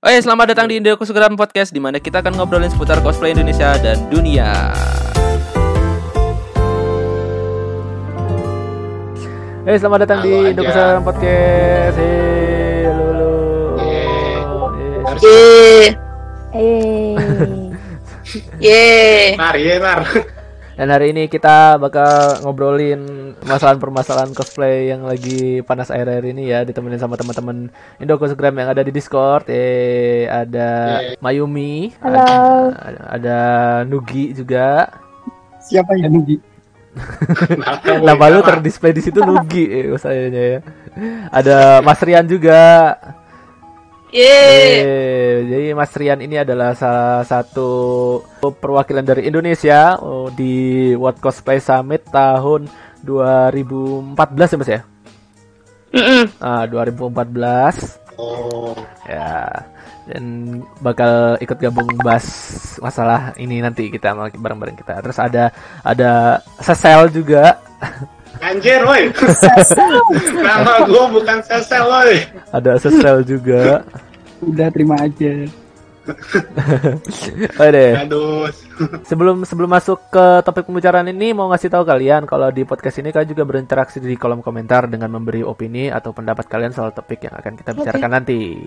Oke, selamat datang di Indo Kusugram Podcast di mana kita akan ngobrolin seputar cosplay Indonesia dan dunia. Hey, selamat datang di Halo Indo aja. Kusugram Podcast. Hey, halo, halo. Yeay. Yes. Ye. Eh, Ye. Mar, ya Mar. Dan hari ini kita bakal ngobrolin permasalahan-permasalahan cosplay yang lagi panas air-air ini ya, ditemenin sama teman-teman Indo Kusugram yang ada di Discord. Eh, ada. Mayumi, Halo. ada, ada Nugi juga. Siapa yang Nugi? Nama lu terdisplay di situ Nugi eh, ya. Ada Mas Rian juga. Ye. Eh, jadi Mas Rian ini adalah salah satu perwakilan dari Indonesia oh, di World Cosplay Summit tahun 2014 ya Mas ya? Mm-mm. Ah, 2014 Oh, ya. Dan bakal ikut gabung bahas masalah ini nanti kita bareng-bareng kita. Terus ada ada Sesel juga. anjir, woi. Nama gua bukan sesel, woi. Ada Sesel juga. Udah terima aja. Aduh. Sebelum sebelum masuk ke topik pembicaraan ini mau ngasih tahu kalian kalau di podcast ini kalian juga berinteraksi di kolom komentar dengan memberi opini atau pendapat kalian soal topik yang akan kita bicarakan nanti.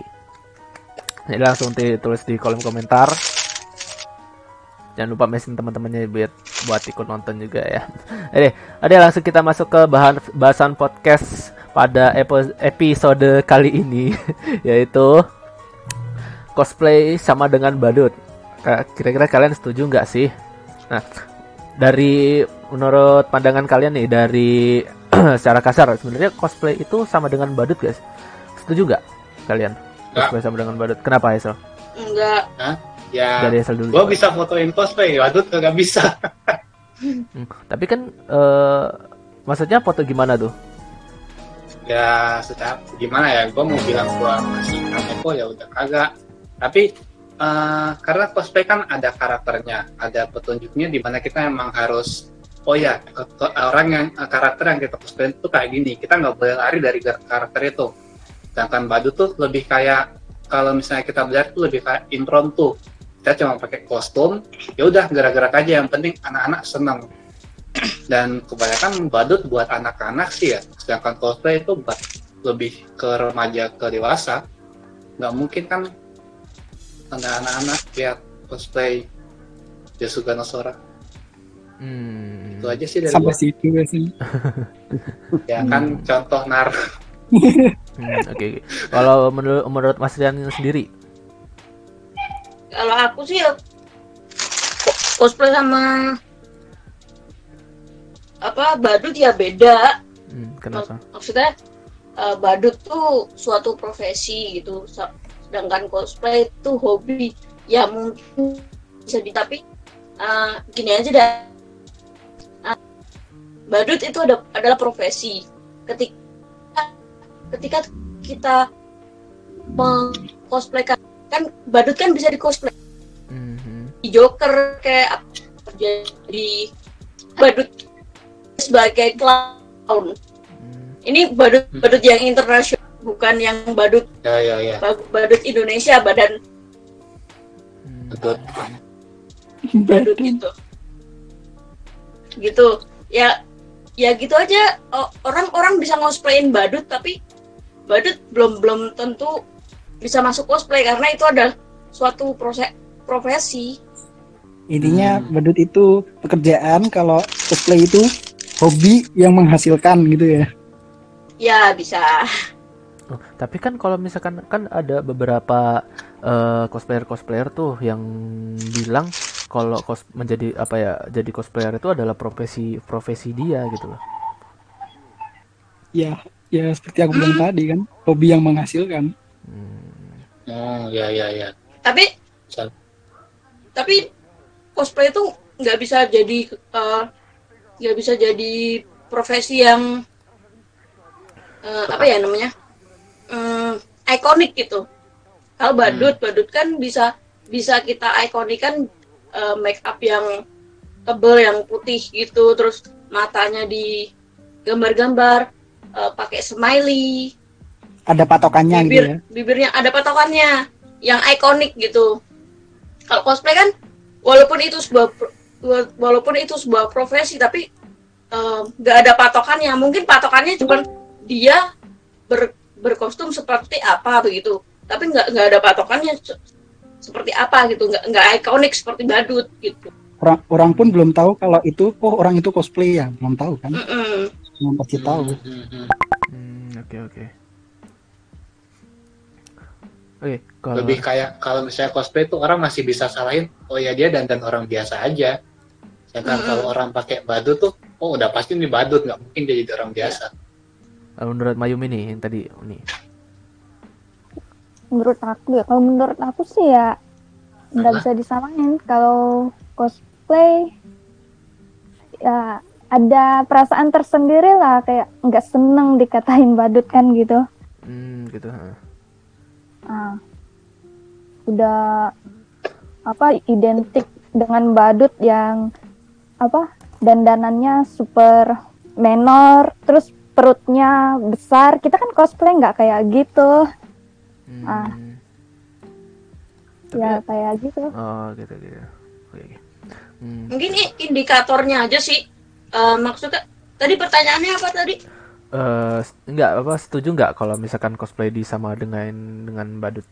Jadi langsung ditulis di kolom komentar. Jangan lupa mesin teman-temannya buat buat ikut nonton juga ya. Oke, ada langsung kita masuk ke bahan bahasan podcast pada episode kali ini yaitu cosplay sama dengan badut. Kira-kira kalian setuju nggak sih? Nah, dari menurut pandangan kalian nih dari secara kasar sebenarnya cosplay itu sama dengan badut guys. Setuju nggak kalian? Cosplay sama dengan badut. Kenapa Hazel? Enggak. Ya, Dari dulu. gua bisa fotoin cosplay, wadut kagak bisa. Hmm, Tapi kan eh maksudnya foto gimana tuh? Ya, secara gimana ya? Gua mau bilang gua masih kepo ya udah kagak. Tapi eh, karena cosplay kan ada karakternya, ada petunjuknya di mana kita emang harus Oh ya, orang yang eh, karakter yang kita cosplay itu kayak gini. Kita nggak boleh lari dari karakter itu. Sedangkan badut tuh lebih kayak kalau misalnya kita belajar tuh lebih kayak impromptu. Kita cuma pakai kostum, ya udah gerak-gerak aja. Yang penting anak-anak seneng. Dan kebanyakan badut buat anak-anak sih ya. Sedangkan cosplay itu buat lebih ke remaja ke dewasa. Nggak mungkin kan ada anak-anak lihat cosplay Yasuga Nosora. Hmm. Itu aja sih dari Sampai gua. situ ya sih. Ya kan contoh nar. Hmm, Oke. oke. Kalau menurut menurut Mas Rian sendiri, Kalau aku sih ya cosplay sama apa badut ya beda. hmm, kenapa? Maksudnya eh, badut tuh suatu profesi gitu. Sedangkan cosplay itu hobi. Ya mungkin bisa di tapi eh, gini aja dah. Eh, badut itu ada adalah profesi. Ketika ketika kita mengcosplaykan kan badut kan bisa di cosplay Mhm. di Joker kayak apa, jadi badut sebagai clown Hmm. ini badut badut yang internasional bukan yang badut Ya ya ya. badut Indonesia badan Hmm. Betul. badut gitu gitu ya ya gitu aja orang-orang bisa cosplayin badut tapi badut belum belum tentu bisa masuk cosplay karena itu adalah suatu proses profesi Intinya Hmm. badut itu pekerjaan, kalau cosplay itu hobi yang menghasilkan gitu ya. ya bisa Oh, tapi kan kalau misalkan kan ada beberapa eh, cosplayer-cosplayer tuh yang bilang kalau cos menjadi apa ya jadi cosplayer itu adalah profesi profesi dia gitu loh. Ya, ya seperti aku bilang tadi kan, hobi yang menghasilkan. Hmm. Oh ya ya ya. tapi Sa- tapi cosplay itu nggak bisa jadi eh, nggak bisa jadi profesi yang eh, apa ya namanya Hmm, ikonik gitu kalau badut badut kan bisa bisa kita ikonikan eh, make up yang tebel yang putih gitu terus matanya di gambar-gambar eh, pakai smiley Ada patokannya gitu bibir ya. bibirnya ada patokannya yang ikonik gitu. Kalau cosplay kan walaupun itu sebuah walaupun itu sebuah profesi tapi eh, nggak ada patokannya. Mungkin patokannya cuma dia ber, berkostum seperti apa begitu. Tapi nggak nggak ada patokannya se- seperti apa gitu. Nggak nggak ikonik seperti badut gitu. Orang orang pun belum tahu kalau itu oh orang itu cosplay ya. Belum tahu kan? Mm-mm. belum pasti tahu. Hmm, hmm. Hmm, oke oke. Kalau lebih kayak kalau misalnya cosplay tuh orang masih bisa salahin oh ya dia dandan orang biasa aja sedangkan Mm-mm. kalau orang pakai badut tuh oh udah pasti ini badut nggak mungkin dia jadi orang biasa eh, menurut Mayumi nih yang tadi nih. menurut aku ya kalau menurut aku sih ya nggak bisa disamain kalau cosplay ya ada perasaan tersendiri lah kayak nggak seneng dikatain badut kan gitu Hmm, gitu. ha. Ah. udah apa identik dengan badut yang apa dandanannya super menor terus perutnya besar kita kan cosplay nggak kayak gitu Hmm. Ah. Tapi ya kayak gitu Oh, gitu gitu. Oke, oke. Hmm. mungkin ini indikatornya aja sih Eh, maksudnya tadi pertanyaannya apa tadi S- enggak apa setuju nggak kalau misalkan cosplay disama dengan dengan badut?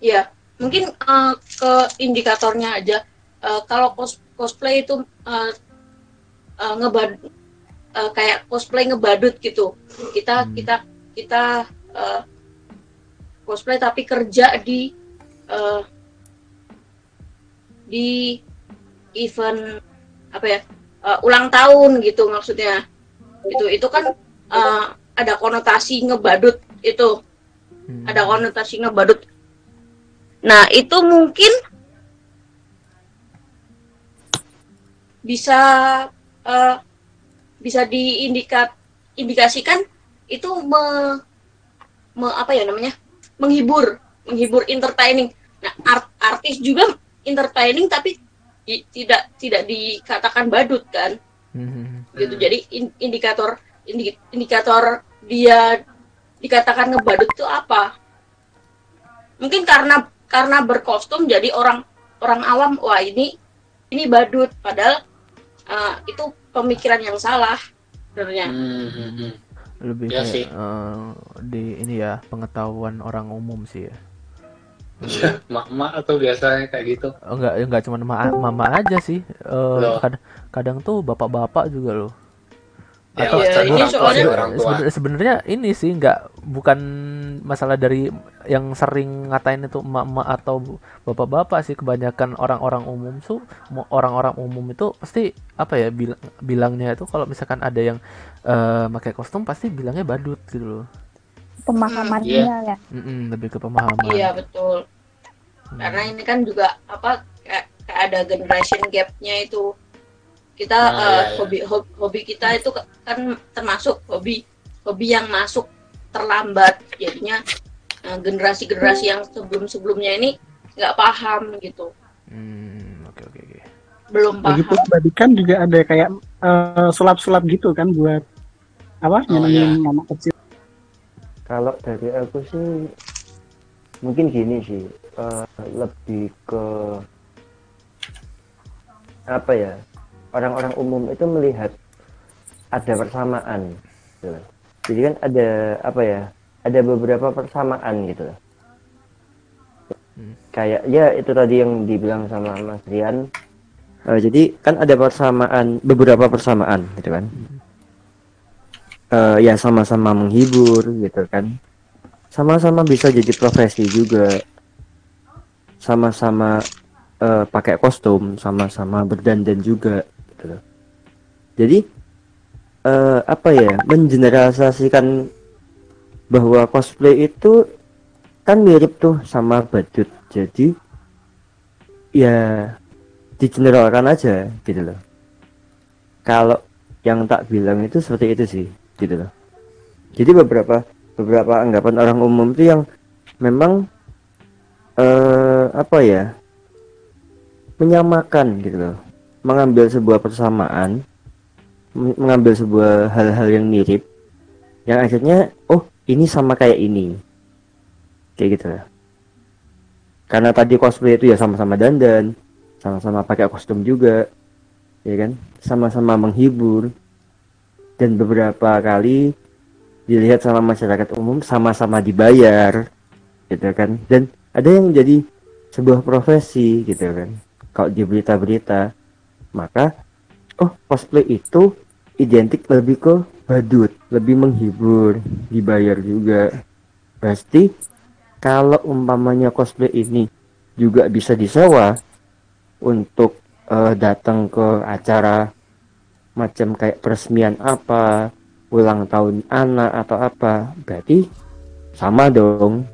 Ya, mungkin eh, ke indikatornya aja. Eh, kalau cos cosplay itu eh, eh, ngebad eh, kayak cosplay ngebadut gitu. Kita Hmm. kita kita eh, cosplay tapi kerja di eh, di event apa ya eh, ulang tahun gitu maksudnya. Itu itu kan eh, ada konotasi ngebadut itu Hmm. ada konotasi ngebadut. Nah, itu mungkin bisa eh, bisa diindikat indikasikan itu me, me- apa ya namanya? menghibur, menghibur entertaining. Nah, art- artis juga entertaining tapi i- tidak tidak dikatakan badut kan? Hmm. gitu jadi in- indikator indi- indikator dia dikatakan ngebadut itu apa mungkin karena karena berkostum jadi orang orang awam wah ini ini badut padahal uh, itu pemikiran yang salah sebenarnya Hmm, hmm, hmm. Lebih kayak sih. eh, di ini ya pengetahuan orang umum sih ya. Iya, mak-mak atau biasanya kayak gitu Oh, enggak enggak cuma mama, mama aja sih. Loh. kad- kadang tuh bapak-bapak juga loh. Ya, Atau- maksudnya ini orang tua soalnya- orang tua. Sebenar- sebenarnya ini sih nggak bukan masalah dari yang sering ngatain itu emak-emak atau bapak-bapak sih. Kebanyakan orang-orang umum tuh orang-orang umum itu pasti apa ya bilang bilangnya itu kalau misalkan ada yang eh pakai kostum pasti bilangnya badut gitu loh. Pemahamannya ya? Mm-mm, lebih ke pemahaman. Iya betul. Karena ini kan juga apa kayak, kayak ada generation gapnya itu kita Ah, eh, iya, iya. hobi hobi hobi kita itu kan termasuk hobi hobi yang masuk terlambat. Jadinya eh, generasi-generasi yang sebelum-sebelumnya ini nggak paham gitu. Hmm, oke oke oke. Belum paham. Begitu badikan juga ada kayak eh, sulap-sulap gitu kan buat apa Oh, nyenengin anak kecil. Kalau dari aku sih mungkin gini sih, eh, lebih ke apa ya? Orang-orang umum itu melihat ada persamaan, gitu loh. Jadi kan ada apa ya? Ada beberapa persamaan gitu loh. Hmm. Kayak ya itu tadi yang dibilang sama Mas Rian. Eh, jadi kan ada persamaan, beberapa persamaan gitu kan. Eh, ya sama-sama menghibur gitu kan sama-sama bisa jadi profesi juga sama-sama eh, pakai kostum sama-sama berdandan juga gitu. Loh jadi eh, apa ya mengeneralisasikan bahwa cosplay itu kan mirip tuh sama badut. Jadi ya digeneralkan aja gitu loh. Kalau yang tak bilang itu seperti itu sih gitu loh. Jadi beberapa beberapa anggapan orang umum itu yang memang eh apa ya menyamakan gitu loh mengambil sebuah persamaan mengambil sebuah hal-hal yang mirip yang akhirnya oh ini sama kayak ini. Kayak gitu lah. Karena tadi cosplay itu ya sama-sama dandan sama-sama pakai kostum juga ya kan? Sama-sama menghibur. Dan beberapa kali dilihat sama masyarakat umum sama-sama dibayar gitu kan? Dan ada yang jadi sebuah profesi gitu kan? Kalau di berita-berita maka oh cosplay itu identik lebih ke badut lebih menghibur dibayar juga. Pasti kalau umpamanya cosplay ini juga bisa disewa untuk eh, datang ke acara macam kayak peresmian apa ulang tahun anak atau apa berarti sama dong.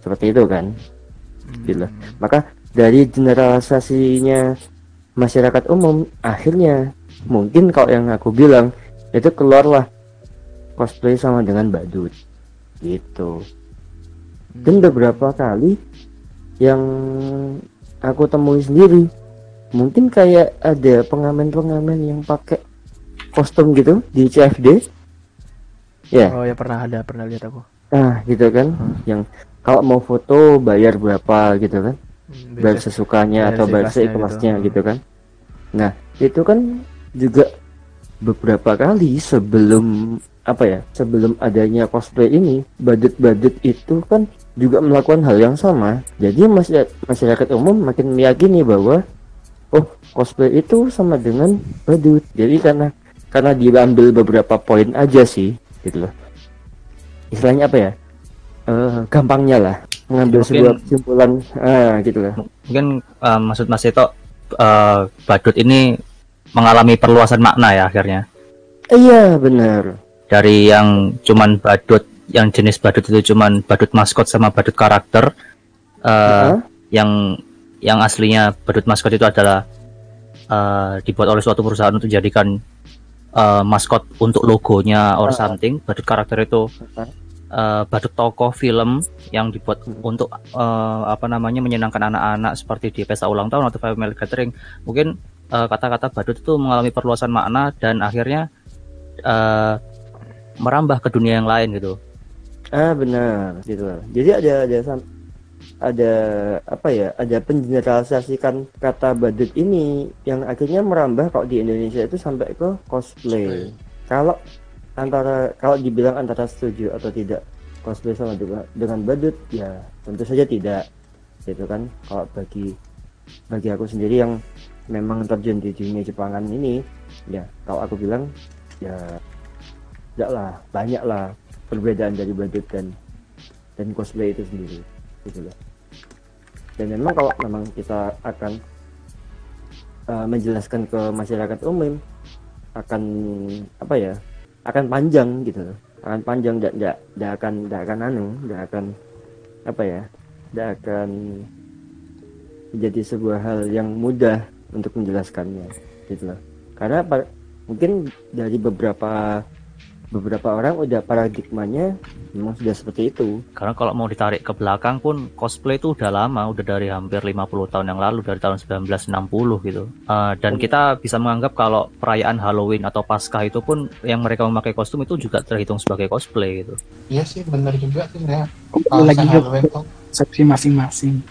Seperti itu kan? Gitu. Maka dari generalisasinya masyarakat umum akhirnya mungkin kalau yang aku bilang itu keluarlah cosplay sama dengan badut gitu. Dan beberapa kali yang aku temui sendiri mungkin kayak ada pengamen-pengamen yang pakai kostum gitu di CFD ya. Oh ya pernah ada, pernah lihat aku. nah gitu kan. Yang kalau mau foto bayar berapa gitu kan. Hmm, bayar beda. sesukanya Bayar atau bayar seikhlasnya gitu. gitu kan. Nah itu kan juga beberapa kali sebelum apa ya sebelum adanya cosplay ini badut-badut itu kan juga melakukan hal yang sama. Jadi masyarakat, masyarakat umum makin meyakini bahwa oh cosplay itu sama dengan badut. Jadi karena karena diambil beberapa poin aja sih gitu loh. Istilahnya apa ya? Eh, gampangnya lah mengambil Mungkin- sebuah kesimpulan ah gitu lah Mungkin eh, maksud Mas Tito eh, badut ini mengalami perluasan makna ya akhirnya. iya benar Dari yang cuman badut, yang jenis badut itu cuman badut maskot sama badut karakter. eh, Heeh. yang yang aslinya badut maskot itu adalah eh, dibuat oleh suatu perusahaan untuk jadikan eh, maskot untuk logonya or Ah. something. Badut karakter itu Ah. Eh, badut tokoh film yang dibuat untuk eh, apa namanya menyenangkan anak-anak seperti di pesta ulang tahun atau family gathering. Mungkin eh, kata-kata badut itu mengalami perluasan makna dan akhirnya eh, merambah ke dunia yang lain gitu. Ah benar gitu. Jadi ada ada ada apa ya? Ada pengeneralisasikan kata badut ini yang akhirnya merambah kalau di Indonesia itu sampai ke cosplay. Kalau antara kalau dibilang antara setuju atau tidak cosplay sama dengan, dengan badut ya tentu saja tidak gitu kan. Kalau bagi bagi aku sendiri yang memang terjun di dunia Jepangan ini ya kalau aku bilang ya tidak lah banyak lah perbedaan dari badut dan dan cosplay itu sendiri gitu loh dan memang kalau memang kita akan uh, menjelaskan ke masyarakat umum akan apa ya akan panjang gitu. Akan panjang dan tidak tidak akan tidak akan anu tidak akan apa ya tidak akan menjadi sebuah hal yang mudah untuk menjelaskannya gitu loh. Karena mungkin dari beberapa beberapa orang udah paradigmanya memang sudah seperti itu Karena kalau mau ditarik ke belakang pun cosplay itu udah lama, udah dari hampir 50 tahun yang lalu dari tahun 1960 gitu. Eh, dan kita bisa menganggap kalau perayaan Halloween atau Paskah itu pun yang mereka memakai kostum itu juga terhitung sebagai cosplay gitu. Iya sih, benar juga sih ya. Lagi ke Halloween tuh. persepsi masing-masing.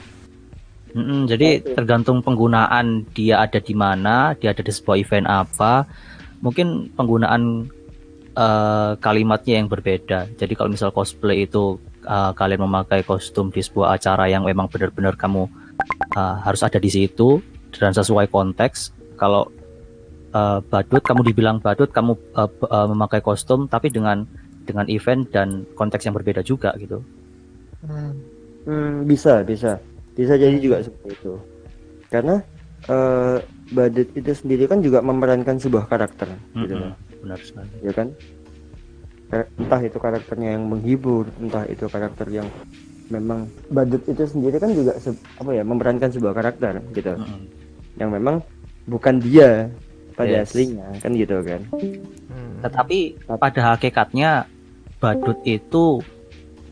Mm-mm, jadi tergantung penggunaan dia ada di mana, dia ada di sebuah event apa. Mungkin penggunaan eh, kalimatnya yang berbeda. Jadi kalau misal cosplay itu eh, kalian memakai kostum di sebuah acara yang memang benar-benar kamu eh, harus ada di situ dan sesuai konteks. Kalau eh, badut, kamu dibilang badut, kamu b- eh, memakai kostum tapi dengan dengan event dan konteks yang berbeda juga gitu. Hmm. Hmm, bisa, bisa, bisa jadi juga seperti itu. Karena eh, badut itu sendiri kan juga memerankan sebuah karakter, gitu Mm-mm, loh, benar sekali. ya kan? Entah itu karakternya yang menghibur, entah itu karakter yang memang badut itu sendiri kan juga se- apa ya memerankan sebuah karakter, gitu, Mm-mm. yang memang bukan dia pada Yes. aslinya, kan gitu kan? Hmm. Tetapi pada hakikatnya badut itu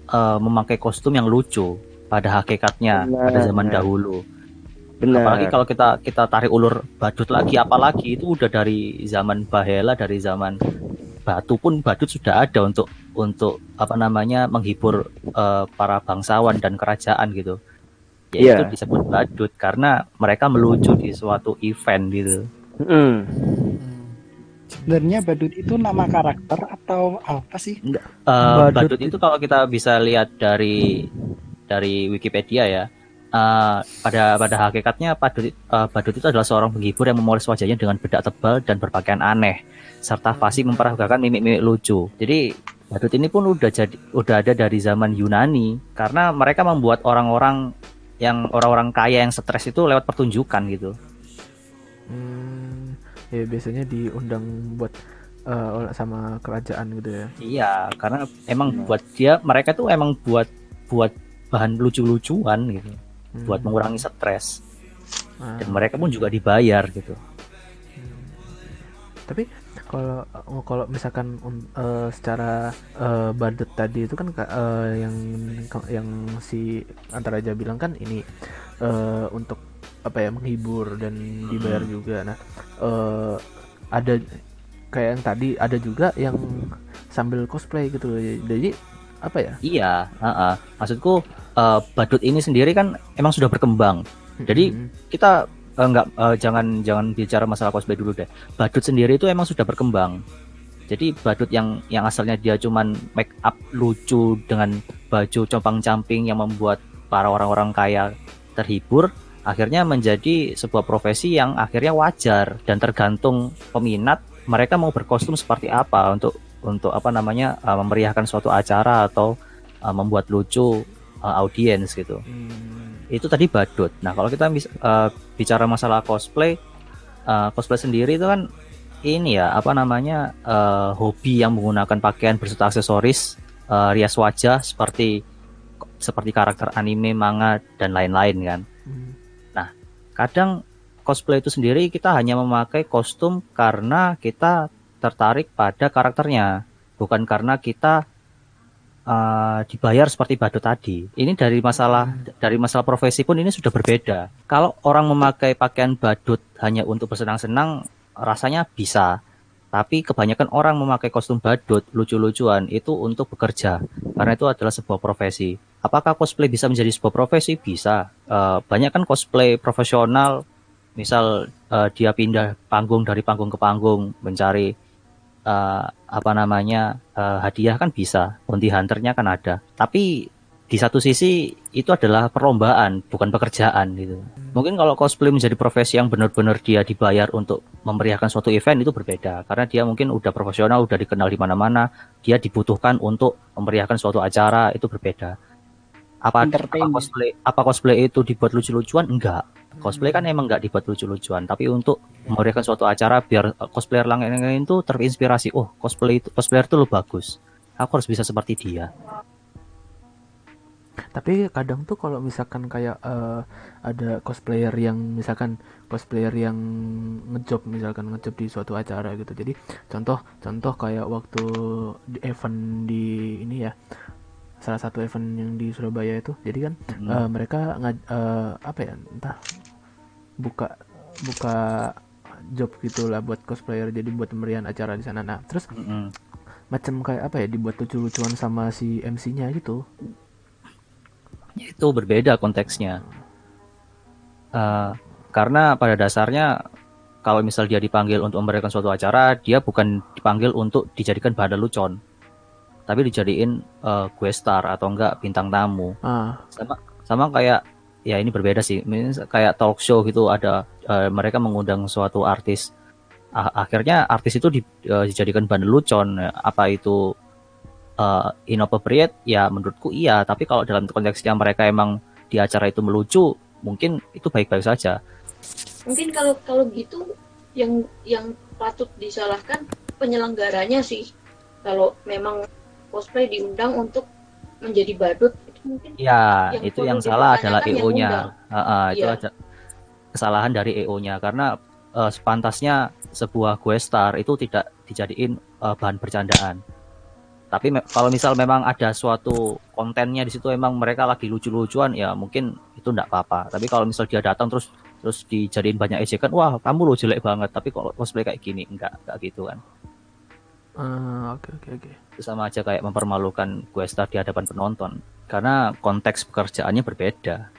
eh, memakai kostum yang lucu pada hakikatnya pada zaman dahulu. Benar. Apalagi kalau kita kita tarik ulur badut lagi apalagi itu udah dari zaman Bahela dari zaman Batu pun badut sudah ada untuk untuk apa namanya menghibur eh, para bangsawan dan kerajaan gitu. yaitu Iya. disebut badut karena mereka melucu di suatu event gitu. Mm. Sebenarnya badut itu nama karakter atau apa sih? Eh, Badut badut itu kalau kita bisa lihat dari dari Wikipedia ya, eh, pada pada hakikatnya badut eh, badut itu adalah seorang penghibur yang memoles wajahnya dengan bedak tebal dan berpakaian aneh serta fasih memperagakan mimik-mimik lucu. Jadi badut ini pun udah jadi udah ada dari zaman Yunani karena mereka membuat orang-orang yang orang-orang kaya yang stres itu lewat pertunjukan gitu. Hmm, ya biasanya diundang buat oleh sama kerajaan gitu ya. Iya, karena emang buat dia mereka tuh emang buat buat bahan lucu-lucuan gitu, Hmm. buat mengurangi stres. Ah. Dan mereka pun juga dibayar gitu. Tapi kalau oh, kalau misalkan eh, secara eh, badut tadi itu kan ka- eh, yang yang si antara aja bilang kan ini eh, untuk apa ya menghibur dan dibayar juga. Nah, eh, ada kayak yang tadi ada juga yang sambil cosplay gitu. Jadi apa ya? Iya, heeh. maksudku eh, badut ini sendiri kan emang sudah berkembang. Jadi Hmm. kita eh, nggak eh, jangan jangan bicara masalah cosplay dulu deh. Badut sendiri itu emang sudah berkembang. Jadi badut yang yang asalnya dia cuman make up lucu dengan baju compang-camping yang membuat para orang-orang kaya terhibur, akhirnya menjadi sebuah profesi yang akhirnya wajar dan tergantung peminat mereka mau berkostum seperti apa untuk untuk apa namanya eh, memeriahkan suatu acara atau eh, membuat lucu eh, audiens gitu Hmm. itu tadi badut. Nah, kalau kita eh, bicara masalah cosplay, eh, cosplay sendiri itu kan ini ya apa namanya eh, hobi yang menggunakan pakaian berserta aksesoris, eh, rias wajah seperti seperti karakter anime, manga dan lain-lain kan. Hmm. Kadang cosplay itu sendiri kita hanya memakai kostum karena kita tertarik pada karakternya, bukan karena kita uh, dibayar seperti badut tadi. Ini dari masalah dari masalah profesi pun ini sudah berbeda. Kalau orang memakai pakaian badut hanya untuk bersenang-senang, rasanya bisa. Tapi kebanyakan orang memakai kostum badut lucu-lucuan itu untuk bekerja, karena itu adalah sebuah profesi. Apakah cosplay bisa menjadi sebuah profesi? Bisa. Eh, banyak kan cosplay profesional, misal eh, dia pindah panggung dari panggung ke panggung mencari eh, apa namanya eh, hadiah kan bisa. Bounty hunternya kan ada. Tapi di satu sisi itu adalah perlombaan, bukan pekerjaan gitu. Mungkin kalau cosplay menjadi profesi yang benar-benar dia dibayar untuk memeriahkan suatu event itu berbeda, karena dia mungkin udah profesional, udah dikenal di mana-mana, dia dibutuhkan untuk memeriahkan suatu acara itu berbeda. Apa, apa cosplay apa cosplay itu dibuat lucu-lucuan? Enggak. Cosplay kan emang enggak dibuat lucu-lucuan, tapi untuk memeriahkan suatu acara biar eh, cosplayer lain itu terinspirasi. Oh, cosplay itu cosplayer itu lo bagus. Aku harus bisa seperti dia. Tapi kadang tuh kalau misalkan kayak eh, ada cosplayer yang misalkan cosplayer yang ngejob misalkan ngejob di suatu acara gitu. Jadi contoh contoh kayak waktu event di ini ya salah satu event yang di Surabaya itu. Jadi kan Hmm. eh, mereka nggak eh, apa ya entah buka buka job gitulah buat cosplayer jadi buat pemberian acara di sana. Nah terus Mm-mm. macam kayak apa ya dibuat lucu-lucuan sama si MC-nya gitu. itu berbeda konteksnya. Eh, karena pada dasarnya kalau misal dia dipanggil untuk memberikan suatu acara, dia bukan dipanggil untuk dijadikan bahan lelucon, tapi dijadiin eh, guest star atau enggak bintang tamu. Ah, Sama sama kayak ya ini berbeda sih. Mis- Kayak talk show gitu ada eh, mereka mengundang suatu artis. A- akhirnya artis itu di- eh, dijadikan bahan lelucon. Apa itu eh, inappropriate? Ya menurutku iya. Tapi kalau dalam konteksnya mereka emang di acara itu melucu, mungkin itu baik-baik saja. mungkin kalau kalau gitu yang yang patut disalahkan penyelenggaranya sih kalau memang cosplay diundang untuk menjadi badut itu mungkin Ya, Yang itu yang salah adalah EO-nya. undang. itu Iya. ada kesalahan dari EO-nya karena eh, sepantasnya sebuah guest star itu tidak dijadiin eh, bahan bercandaan. Tapi me- kalau misal memang ada suatu kontennya di situ emang mereka lagi lucu-lucuan ya mungkin itu enggak apa-apa. Tapi kalau misal dia datang terus terus dijadiin banyak ejekan, wah kamu lo jelek banget. Tapi kalau cosplay kayak gini enggak enggak gitu kan. ah, oke oke oke. Itu sama aja kayak mempermalukan guest star di hadapan penonton karena konteks pekerjaannya berbeda.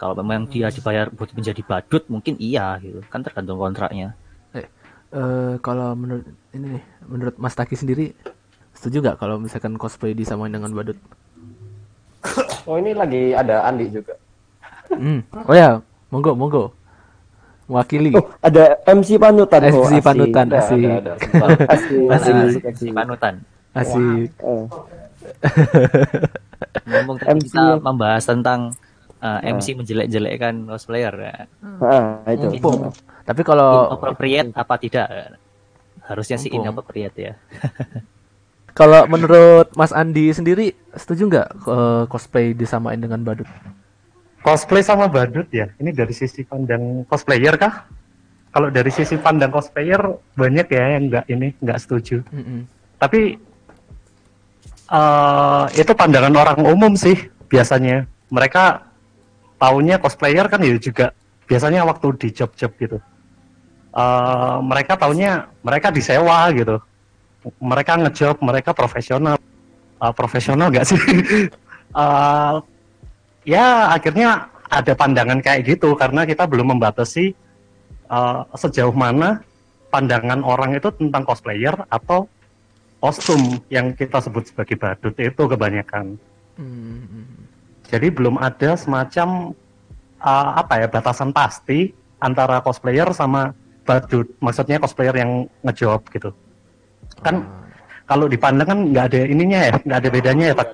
Kalau memang dia dibayar buat menjadi badut, mungkin iya gitu. Kan tergantung kontraknya. Eh, kalau menurut ini nih, menurut Mas Taki sendiri setuju nggak kalau misalkan cosplay disamain dengan badut? Oh ini lagi ada Andi juga. Hmm. Oh ya, monggo monggo. Mewakili. Oh, ada MC panutan. oh, MC asik. panutan Ada, asik. ada, ada. Sebentar. Asik, Asik. Asik, asik. Si panutan. Asik. Eh, Ngomong tadi MC kita yang- membahas tentang uh, MC menjelek-jelekkan cosplayer. Ya. ah, itu. Mumpung. Tapi kalau Inappropriate apa tidak? Harusnya sih inappropriate ya. kalau menurut Mas Andi sendiri setuju nggak eh, cosplay disamain dengan badut? Cosplay sama badut ya. Ini dari sisi pandang cosplayer kah? Kalau dari sisi pandang cosplayer banyak ya yang nggak ini nggak setuju. Mm-mm. Tapi eh itu pandangan orang umum sih biasanya. Mereka taunya cosplayer kan ya juga biasanya waktu di job-job gitu. Eh mereka taunya mereka disewa gitu. Mereka ngejob, mereka profesional. Eh, profesional nggak sih? Eh, ya akhirnya ada pandangan kayak gitu karena kita belum membatasi eh, sejauh mana pandangan orang itu tentang cosplayer atau kostum yang kita sebut sebagai badut itu kebanyakan. Hmm. Jadi belum ada semacam uh, apa ya batasan pasti antara cosplayer sama badut. Maksudnya cosplayer yang ngejob gitu. Kan kalau dipandang kan nggak ada ininya ya, nggak ada bedanya ya Pak.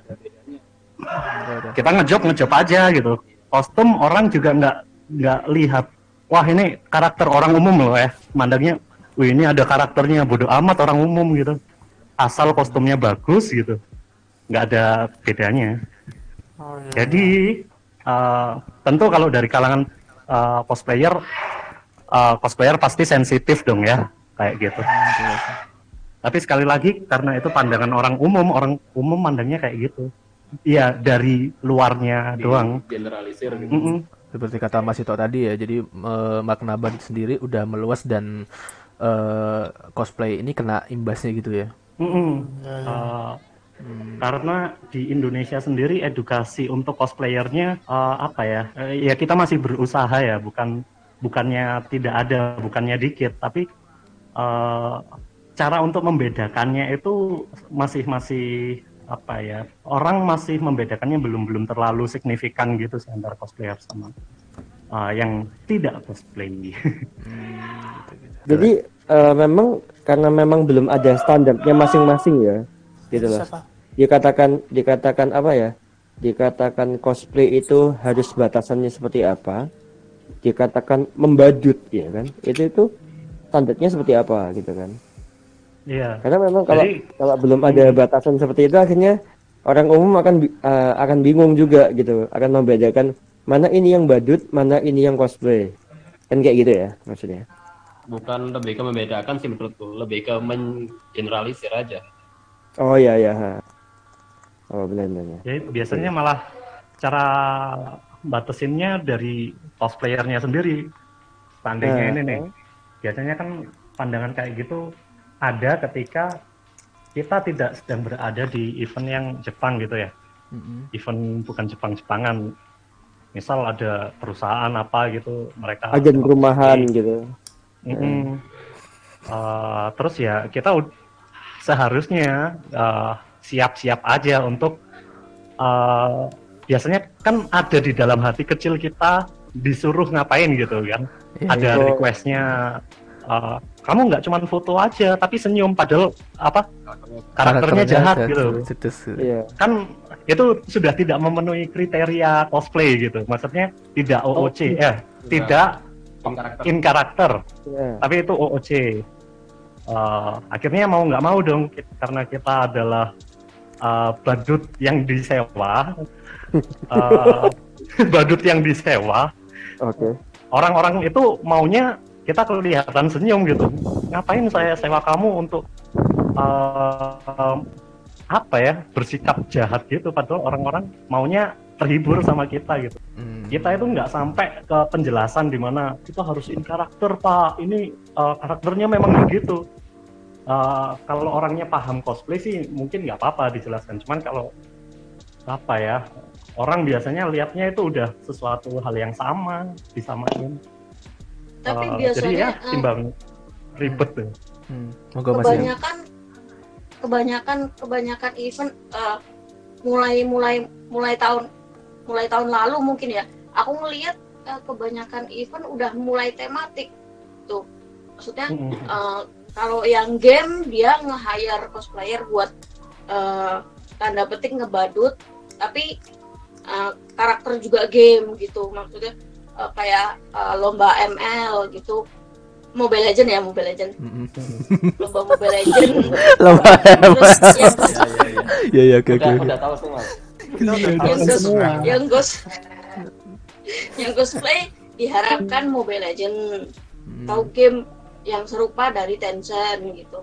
Kita ngejob ngejob aja gitu. Kostum orang juga nggak nggak lihat. Wah ini karakter orang umum loh ya. Mandangnya, wih ini ada karakternya bodoh amat orang umum gitu. Asal kostumnya bagus gitu, nggak ada bedanya. Jadi eh, tentu kalau dari kalangan eh, cosplayer, eh, cosplayer pasti sensitif dong ya, kayak gitu. Tapi sekali lagi karena itu pandangan orang umum, orang umum mandangnya kayak gitu. Iya dari luarnya doang. Generalisir gitu. Mm-mm. Seperti kata Mas Ito tadi ya, jadi eh, makna badut sendiri udah meluas dan eh, cosplay ini kena imbasnya gitu ya. Mm-mm. Eh, Karena di Indonesia sendiri edukasi untuk cosplayernya eh, apa ya? Eh, ya kita masih berusaha ya, bukan bukannya tidak ada, bukannya dikit, tapi eh, cara untuk membedakannya itu masih masih apa ya? Orang masih membedakannya belum belum terlalu signifikan gitu sih antara cosplayer sama eh, yang tidak cosplay. Jadi eh, memang karena memang belum ada standarnya masing-masing ya, gitu loh. Dikatakan dikatakan apa ya? Dikatakan cosplay itu harus batasannya seperti apa? Dikatakan membadut ya kan? Itu itu standarnya seperti apa gitu kan? Iya. Karena memang kalau Jadi- kalau belum ada batasan seperti itu akhirnya orang umum akan eh, akan bingung juga gitu, akan membedakan mana ini yang badut, mana ini yang cosplay. Kan kayak gitu ya maksudnya. Bukan lebih ke membedakan sih menurutku, lebih ke mengeneralisir aja. Oh iya iya. Oh benar benar. Jadi biasanya malah cara batasinnya dari cosplayernya sendiri. Seandainya Eh, ini nih, biasanya kan pandangan kayak gitu ada ketika kita tidak sedang berada di event yang Jepang gitu ya. Mm-mm. Event bukan Jepang-Jepangan. Misal ada perusahaan apa gitu, mereka Agen perumahan gitu. Uh, terus ya kita seharusnya uh, siap-siap aja untuk uh, biasanya kan ada di dalam hati kecil kita disuruh ngapain gitu kan Iya, ada iya. requestnya uh, kamu nggak cuman foto aja tapi senyum padahal apa karakternya jahat gitu Cetus. Iya. kan itu sudah tidak memenuhi kriteria cosplay gitu maksudnya tidak OOC ya tidak karakter. in karakter Iya. tapi itu OOC. Eh, akhirnya mau nggak mau dong karena kita adalah eh, badut yang disewa, eh, badut yang disewa, Oke. orang-orang itu maunya kita kelihatan senyum gitu. Ngapain saya sewa kamu untuk eh, em, apa ya bersikap jahat gitu, padahal orang-orang maunya terhibur sama kita gitu. Hmm. kita itu nggak sampai ke penjelasan di mana kita harus in karakter pak. Ini uh, karakternya memang begitu Uh, kalau orangnya paham cosplay sih mungkin nggak apa-apa dijelaskan. Cuman kalau apa ya orang biasanya lihatnya itu udah sesuatu hal yang sama disamain. Tapi Eh, biasanya jadi ya eh, timbang ribet tuh. Hmm. Moga masih kebanyakan kebanyakan kebanyakan event eh, mulai mulai mulai tahun mulai tahun lalu mungkin ya aku ngelihat eh, kebanyakan event udah mulai tematik tuh. Maksudnya eh, kalau yang game dia nge-hire cosplayer buat eh, tanda petik ngebadut tapi eh, karakter juga game gitu. Maksudnya eh, kayak eh, lomba ML gitu. Mobile Legend ya Mobile Legend. Lomba Mobile Legend. Lomba Iya, iya, iya. Iya iya oke oke. udah tahu semua. Kita udah yang, tahu ghost, semua. yang ghost yang cosplay diharapkan Mobile Legend Hmm. atau game yang serupa dari Tencent gitu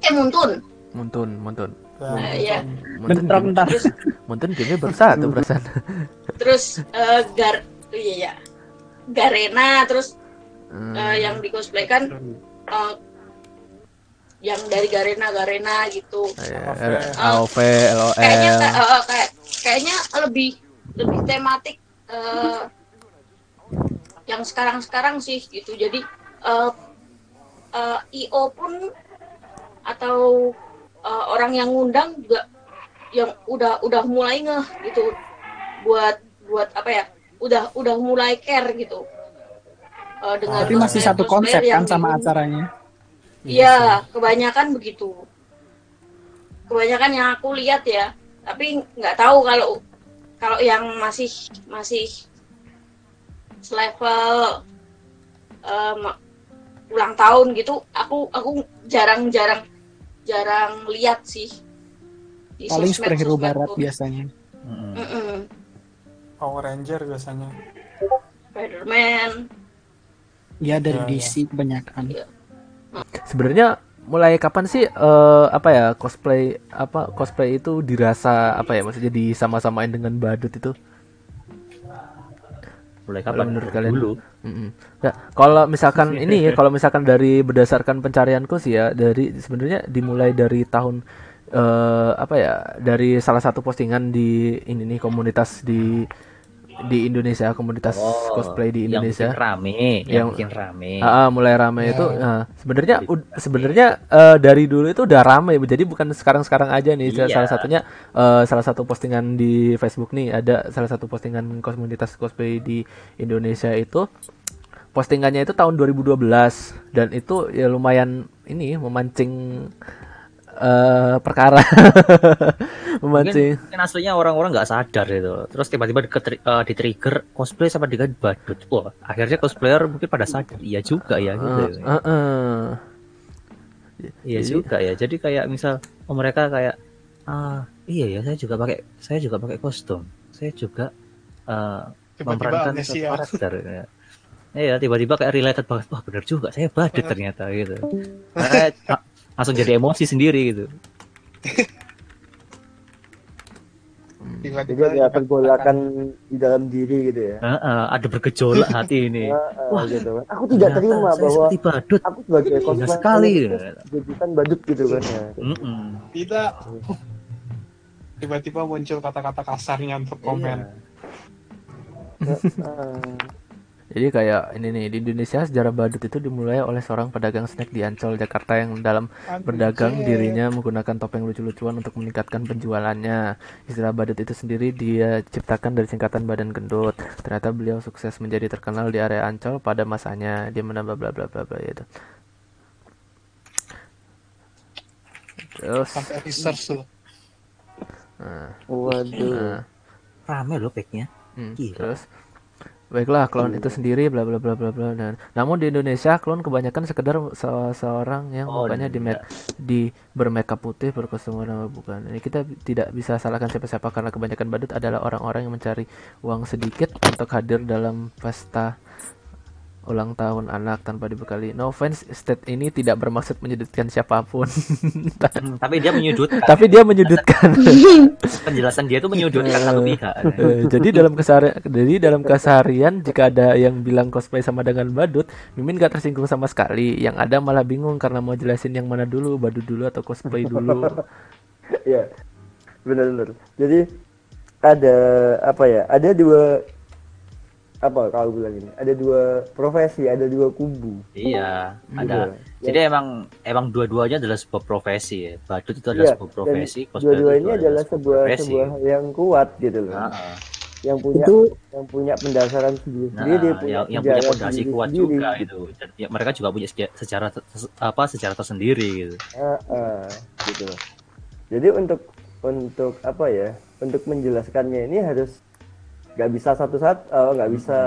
eh Muntun Muntun, Muntun. Nah, ya. Muntun, Bentar, bentar. terus Muntun gamenya baru satu perasaan. terus eh, gar iya ya Garena terus Hmm. eh, yang di cosplaykan eh, yang dari Garena Garena gitu Iya, AOV, kayaknya LOL. ka- eh, kayak kayaknya lebih lebih tematik eh, yang sekarang-sekarang sih gitu jadi eh, eh, IO pun atau eh, orang yang ngundang juga yang udah udah mulai ngeh gitu buat buat apa ya udah udah mulai care gitu Eh, dengan Tapi masih satu konsep yang kan sama diundang. acaranya. Iya, kebanyakan begitu. Kebanyakan yang aku lihat ya, tapi nggak tahu kalau kalau yang masih masih selevel em, ulang tahun gitu, aku aku jarang-jarang jarang lihat sih. Di Paling sosmed- superhero sosmed barat tuh. biasanya. Mm-mm. Power Ranger biasanya. Spider-Man. Ya dari Ya, DC kebanyakan. Sebenarnya mulai kapan sih eh, apa ya cosplay apa cosplay itu dirasa apa ya maksudnya disama-samain dengan badut itu? Mulai kapan? menurut kalian? Dulu. Mm-mm. Ya, kalau misalkan ini ya, kalau misalkan dari berdasarkan pencarianku sih ya, dari sebenarnya dimulai dari tahun eh apa ya, dari salah satu postingan di ini nih komunitas di di Indonesia, komunitas Oh, cosplay di Yang Indonesia. bikin rame, yang, Yang- bikin rame. Ah, ah, mulai rame Ya. itu nah, sebenarnya sebenarnya eh, dari dulu itu udah rame jadi bukan sekarang-sekarang aja nih Iya. salah satunya eh, salah satu postingan di Facebook nih ada salah satu postingan komunitas cosplay di Indonesia itu postingannya itu tahun 2012 dan itu ya lumayan ini memancing eh, perkara memancing Mungkin, mungkin aslinya orang-orang nggak sadar itu. Terus tiba-tiba di, di trigger cosplay sama dengan badut. Wah, akhirnya cosplayer mungkin pada sadar. Iya juga ya gitu. Eh, eh, eh. Iya Jadi- juga ya. Jadi kayak misal oh, mereka kayak ah iya ya saya juga pakai saya juga pakai kostum. Saya juga eh, Tiba-tiba memerankan karakter. Ya. Iya tiba-tiba kayak related banget. Wah benar juga saya badut ternyata gitu. Kayak ah, langsung jadi emosi sendiri gitu. Jadi Tiba-tiba ada pergolakan di dalam diri gitu ya. Heeh, ada bergejolak hati ini. Heeh, Wah, gitu kan. Aku tidak terima saya bahwa seperti badut. aku sebagai cosplayer sekali. jadikan badut gitu kan ya. Mm-mm. tidak tiba-tiba muncul kata-kata kasarnya untuk komen. Iya. Heeh. Jadi kayak ini nih di Indonesia sejarah badut itu dimulai oleh seorang pedagang snack di Ancol Jakarta yang dalam berdagang dirinya menggunakan topeng lucu-lucuan untuk meningkatkan penjualannya. Istilah badut itu sendiri dia ciptakan dari singkatan badan gendut. Ternyata beliau sukses menjadi terkenal di area Ancol pada masanya. Dia menambah bla bla bla bla itu. Terus Sampai research tuh. nah, Waduh. nah, Rame loh packnya. hmm, Gila. terus Baiklah, klon itu sendiri bla bla bla bla bla. Dan namun di Indonesia klon kebanyakan sekedar se- seorang yang Oh, mukanya di make di bermakeup putih berkostum warna bukan. Ini kita tidak bisa salahkan siapa-siapa karena kebanyakan badut adalah orang-orang yang mencari uang sedikit untuk hadir dalam pesta ulang tahun anak tanpa dibekali. No offense, state ini tidak bermaksud menyudutkan siapa pun. Hmm, tapi dia menyudutkan. Tapi dia menyudutkan. Penjelasan dia tuh menyudutkan satu pihak. Eh, jadi dalam keseharian jadi dalam keseharian jika ada yang bilang cosplay sama dengan badut, Mimin gak tersinggung sama sekali. Yang ada malah bingung karena mau jelasin yang mana dulu, badut dulu atau cosplay dulu. Iya. Benar-benar. Jadi ada apa ya ada dua apa kalau bilang ini ada dua profesi ada dua kubu Iya, Gitu ada. Jadi emang emang dua-duanya adalah sebuah profesi ya. Badut itu adalah Iya, sebuah profesi, cosplayer dua-dua itu ini adalah sebuah profesi. sebuah yang kuat gitu loh Nah, yang punya Itu- yang punya pendasaran sendiri Nah, sendiri punya yang, yang punya fondasi sendiri kuat sendiri. juga gitu. Dan ya, mereka juga punya ter- apa sejarah tersendiri gitu. Ah, ah, gitu loh. Jadi untuk untuk apa ya? Untuk menjelaskannya ini harus nggak bisa satu-satu, oh, nggak bisa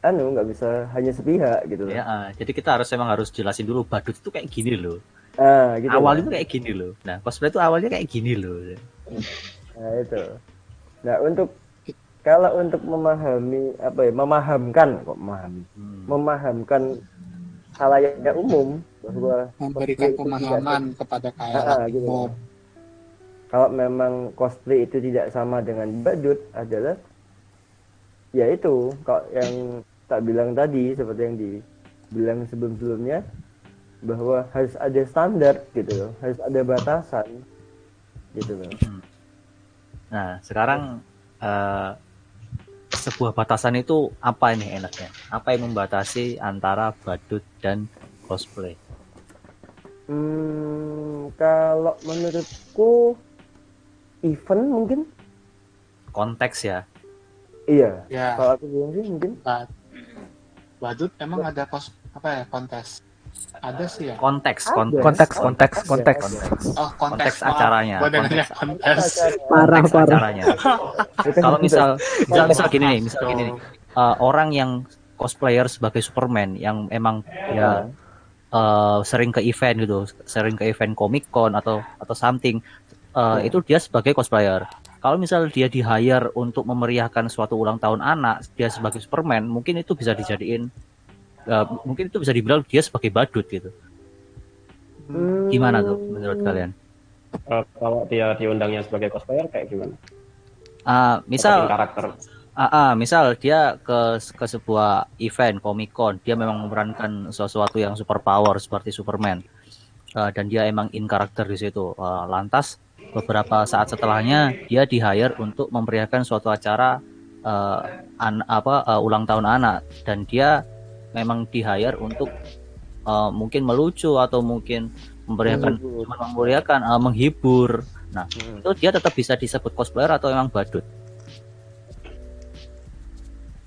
anu, nggak bisa hanya sepihak gitu loh. Ya, ah, jadi kita harus emang harus jelasin dulu badut itu kayak gini loh. Ah, gitu Awal loh. itu kayak gini loh. Nah, cosplay itu awalnya kayak gini loh. Nah itu. Nah untuk kalau untuk memahami apa ya? Memahamkan kok memahami, Hmm. memahamkan halayak umum bahwa memberikan pemahaman tidak- kepada Ah, kayak ah, gitu. Kalau memang cosplay itu tidak sama dengan badut adalah ya itu kok yang tak bilang tadi seperti yang dibilang sebelum-sebelumnya bahwa harus ada standar gitu loh, harus ada batasan gitu loh. Nah, sekarang eh, sebuah batasan itu apa ini enaknya? Apa yang membatasi antara badut dan cosplay? Hmm, kalau menurutku event mungkin Konteks ya. Iya. ya. Kalau aku bilang sih mungkin bad- badut emang ada kos apa ya kontes? Ada sih ya? Konteks, Ada. konteks. Konteks, konteks, konteks. oh kontes Konteks acaranya, gue dengarnya kontes Parah Konteks. Parah. acaranya. Kalau misal, misal, misal gini nih, misal gini nih, eh, orang yang cosplayer sebagai Superman yang emang ya eh, sering ke event gitu, sering ke event Comic Con atau atau something, eh, itu dia sebagai cosplayer. Kalau misal dia di hire untuk memeriahkan suatu ulang tahun anak, dia sebagai Superman, mungkin itu bisa dijadiin, eh, mungkin itu bisa dibilang dia sebagai badut gitu. Hmm, Gimana tuh menurut kalian? Eh, kalau dia diundangnya sebagai cosplayer kayak gimana? Ah, misal Sebagai karakter. Ah, ah, misal dia ke ke sebuah event Comic Con, dia memang memerankan sesuatu yang super power seperti Superman, Eh, dan dia emang in karakter di situ. Eh, lantas beberapa saat setelahnya dia di hire untuk memeriahkan suatu acara eh, an- apa eh, ulang tahun anak, dan dia memang di hire untuk eh, mungkin melucu atau mungkin memeriahkan, Menghibur. cuma memeriahkan, eh, menghibur. Nah, Hmm. itu dia tetap bisa disebut cosplayer atau emang badut?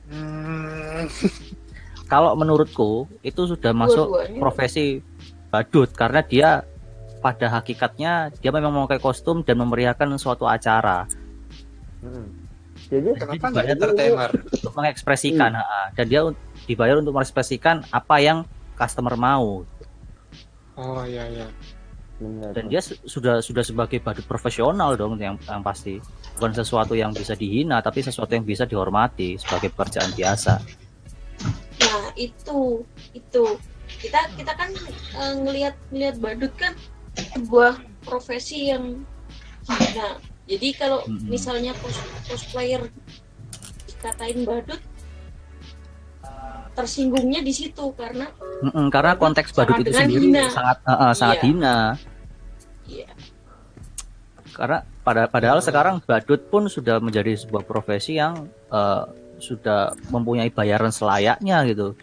Hmm, kalau menurutku itu sudah masuk profesi badut karena dia pada hakikatnya dia memang memakai kostum dan memeriahkan suatu acara. Hmm. Jadi Kenapa nggak entertainer? untuk mengekspresikan ha, dan dia dibayar untuk mengekspresikan apa yang customer mau. Oh iya iya. Benar. dan dia su- sudah sudah sebagai badut profesional dong yang, yang pasti. Bukan sesuatu yang bisa dihina tapi sesuatu yang bisa dihormati sebagai pekerjaan biasa. Nah itu itu. Kita kita kan eh, ngelihat ngelihat badut kan sebuah profesi yang nah jadi kalau Mm-mm. misalnya cos- cosplayer dikatain badut tersinggungnya di situ karena Mm-mm, karena konteks badut itu sendiri hina. sangat eh, eh, sangat Iya. hina ya karena pada padahal sekarang badut pun sudah menjadi sebuah profesi yang eh, sudah mempunyai bayaran selayaknya gitu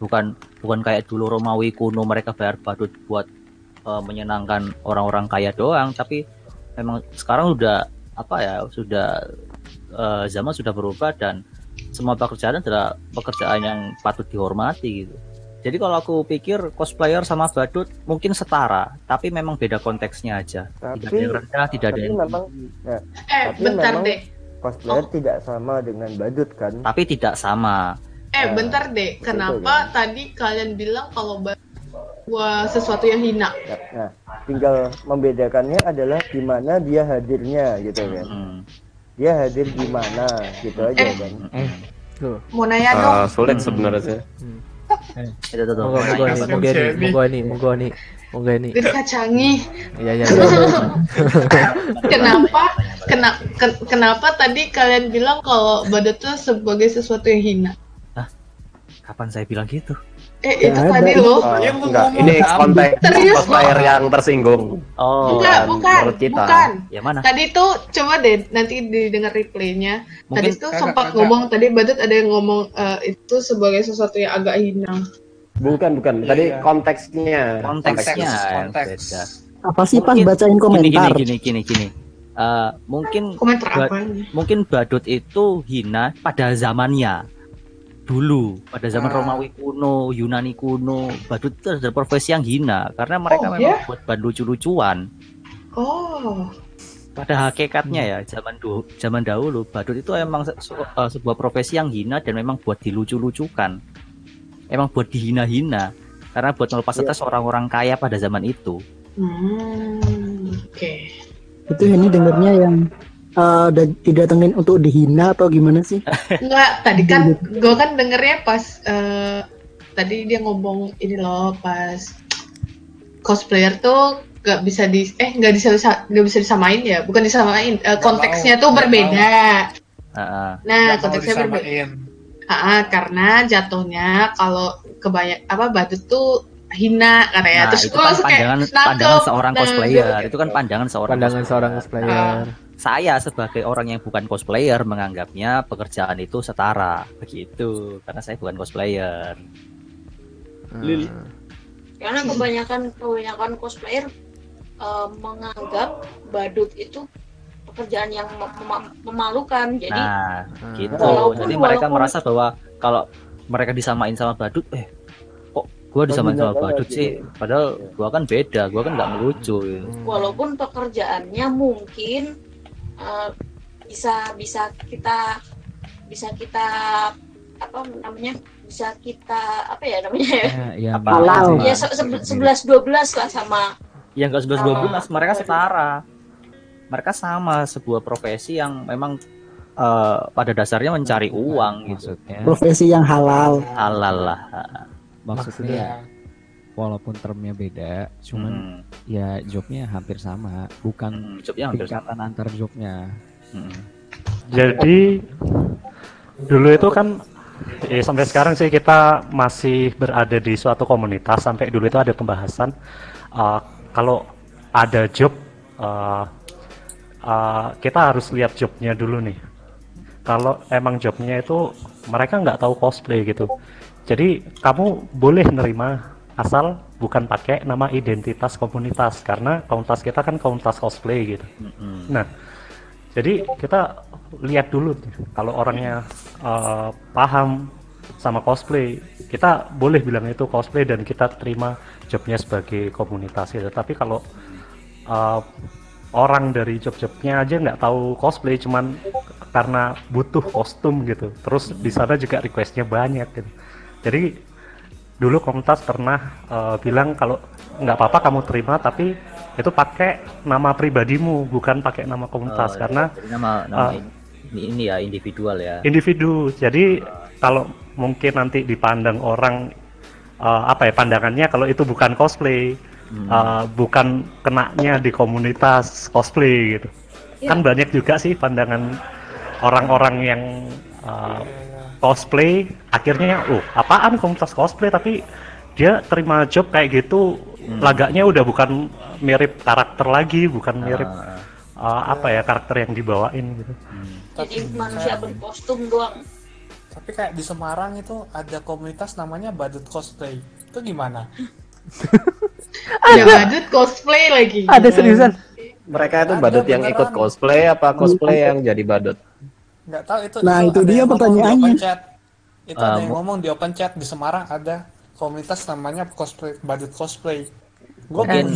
bukan bukan kayak dulu Romawi kuno mereka bayar badut buat eh, menyenangkan orang-orang kaya doang. Tapi memang sekarang sudah apa ya sudah eh, zaman sudah berubah dan semua pekerjaan adalah pekerjaan yang patut dihormati gitu. Jadi kalau aku pikir cosplayer sama badut mungkin setara tapi memang beda konteksnya aja. Tidak ada Tapi yang rendah tidak ada tapi yang memang Eh, Tapi bentar memang- deh. cosplayer tidak sama dengan badut kan? tapi tidak sama. Eh, Nah, bentar deh. betul, Kenapa tadi kalian bilang kalau bahwa sesuatu yang hina? Nah, tinggal membedakannya adalah di mana dia hadirnya gitu kan. Hmm. Dia hadir di mana gitu aja Eh. kan. Tuh. Mau nanya dong. Eh, sulit sebenarnya. itu tuh, tuh. Monggo Nah, nih, tuh? nih, monggo nih, monggo nih, monggo nih. Dikacangi. Iya, iya, iya. Kenapa? Kena, ken- kenapa tadi kalian bilang kalau badut itu sebagai sesuatu yang hina? Kapan saya bilang gitu? Eh, itu tadi loh. Oh, Yang enggak, ngomong ini apa? konteks Serius, cosplayer yang tersinggung. Oh, Enggak, bukan bukan, menurut kita. bukan. ya mana? Tadi tuh coba deh nanti didengar replaynya. Tadi Kagak, sempat kagak. ngomong tadi Badut ada yang ngomong eh, itu sebagai sesuatu yang agak hina. Bukan, bukan. Iya, Tadi iya. konteksnya. konteksnya yang konteks. Apa sih pas bacain komentar? Gini, gini, gini, gini. Eh, mungkin Komentar apa mungkin badut itu hina pada zamannya dulu pada zaman Ah. Romawi kuno Yunani kuno badut itu adalah profesi yang hina karena mereka Oh, memang ya? buat bahan lucu-lucuan Oh, pada hakikatnya ya zaman dulu zaman dahulu badut itu emang se- se- eh, sebuah profesi yang hina dan memang buat dilucu-lucukan emang buat dihina-hina karena buat melepas stres orang-orang kaya pada zaman itu hmm, oke. Itu ini dengernya yang eh, da- didatengin untuk dihina atau gimana sih? Enggak, tadi kan gue kan dengernya pas eh, tadi dia ngomong ini loh pas cosplayer tuh nggak bisa di eh nggak bisa nggak bisa disamain ya bukan disamain eh, konteksnya mau, tuh berbeda Heeh. nah konteksnya berbeda. Ah, karena jatuhnya kalau kebanyak apa badut tuh hina karena ya Nah, terus itu kan langsung kayak pandangan pandangan seorang Nah, cosplayer. gua- Itu kan pandangan seorang Pandangan seorang cosplayer. cosplayer. Saya sebagai orang yang bukan cosplayer menganggapnya pekerjaan itu setara begitu karena saya bukan cosplayer. Hmm. karena kebanyakan kebanyakan cosplayer eh, menganggap badut itu pekerjaan yang mem- mem- memalukan jadi Nah, Hmm. gitu. Walaupun- Jadi mereka walaupun- merasa bahwa kalau mereka disamain sama badut, eh kok gua disamain sama badut sih? Padahal gua kan beda, gua kan nggak melucu. gitu. walaupun pekerjaannya mungkin eh, bisa bisa kita bisa kita apa namanya bisa kita apa ya namanya ya ya, Apa? Halal. ya sebelas dua belas lah sama Yang enggak 11 12 mereka setara. Mereka sama sebuah profesi yang memang eh, pada dasarnya mencari uang gitu. maksudnya Profesi yang halal. Halal lah. maksudnya walaupun termnya beda cuman Hmm. ya jobnya hampir sama bukan Hmm, jobnya hampir sama. tingkatan antar jobnya Hmm. Jadi dulu itu kan eh, sampai sekarang sih kita masih berada di suatu komunitas sampai dulu itu ada pembahasan eh, kalau ada job eh, eh, kita harus lihat jobnya dulu nih. Kalau emang jobnya itu mereka nggak tahu cosplay gitu. Jadi kamu boleh nerima asal bukan pakai nama identitas komunitas karena komunitas kita kan komunitas cosplay gitu. Mm-mm. Nah, jadi kita lihat dulu kalau orangnya eh, paham sama cosplay, kita boleh bilang itu cosplay dan kita terima jobnya sebagai komunitas gitu. Tapi kalau eh, orang dari job-jobnya aja nggak tahu cosplay, cuman karena butuh kostum gitu. Terus di sana juga requestnya banyak gitu. Jadi dulu komunitas pernah eh, bilang kalau nggak apa-apa kamu terima tapi itu pakai nama pribadimu bukan pakai nama komunitas Oh, karena jadi nama nama uh, ini, ini ya individual ya. individu jadi kalau mungkin nanti dipandang orang eh, apa ya pandangannya kalau itu bukan cosplay Hmm. eh, bukan kenanya di komunitas cosplay gitu Ya. kan banyak juga sih pandangan orang-orang yang eh, cosplay akhirnya oh apaan komunitas cosplay tapi dia terima job kayak gitu Hmm. lagaknya udah bukan mirip karakter lagi bukan mirip Ah, eh, apa ya karakter yang dibawain gitu hmm. jadi manusia berkostum doang Tapi kayak di Semarang itu ada komunitas namanya Badut Cosplay. Itu gimana? Ada badut cosplay lagi. Ada seriusan? Mereka itu Ada badut yang ikut cosplay apa cosplay yang jadi badut? Nggak tahu itu. Nah, itu ada dia pertanyaannya. Di open chat. Itu ada Ah, yang ngomong di open chat di Semarang ada komunitas namanya cosplay Badut Cosplay. Gue Mungkin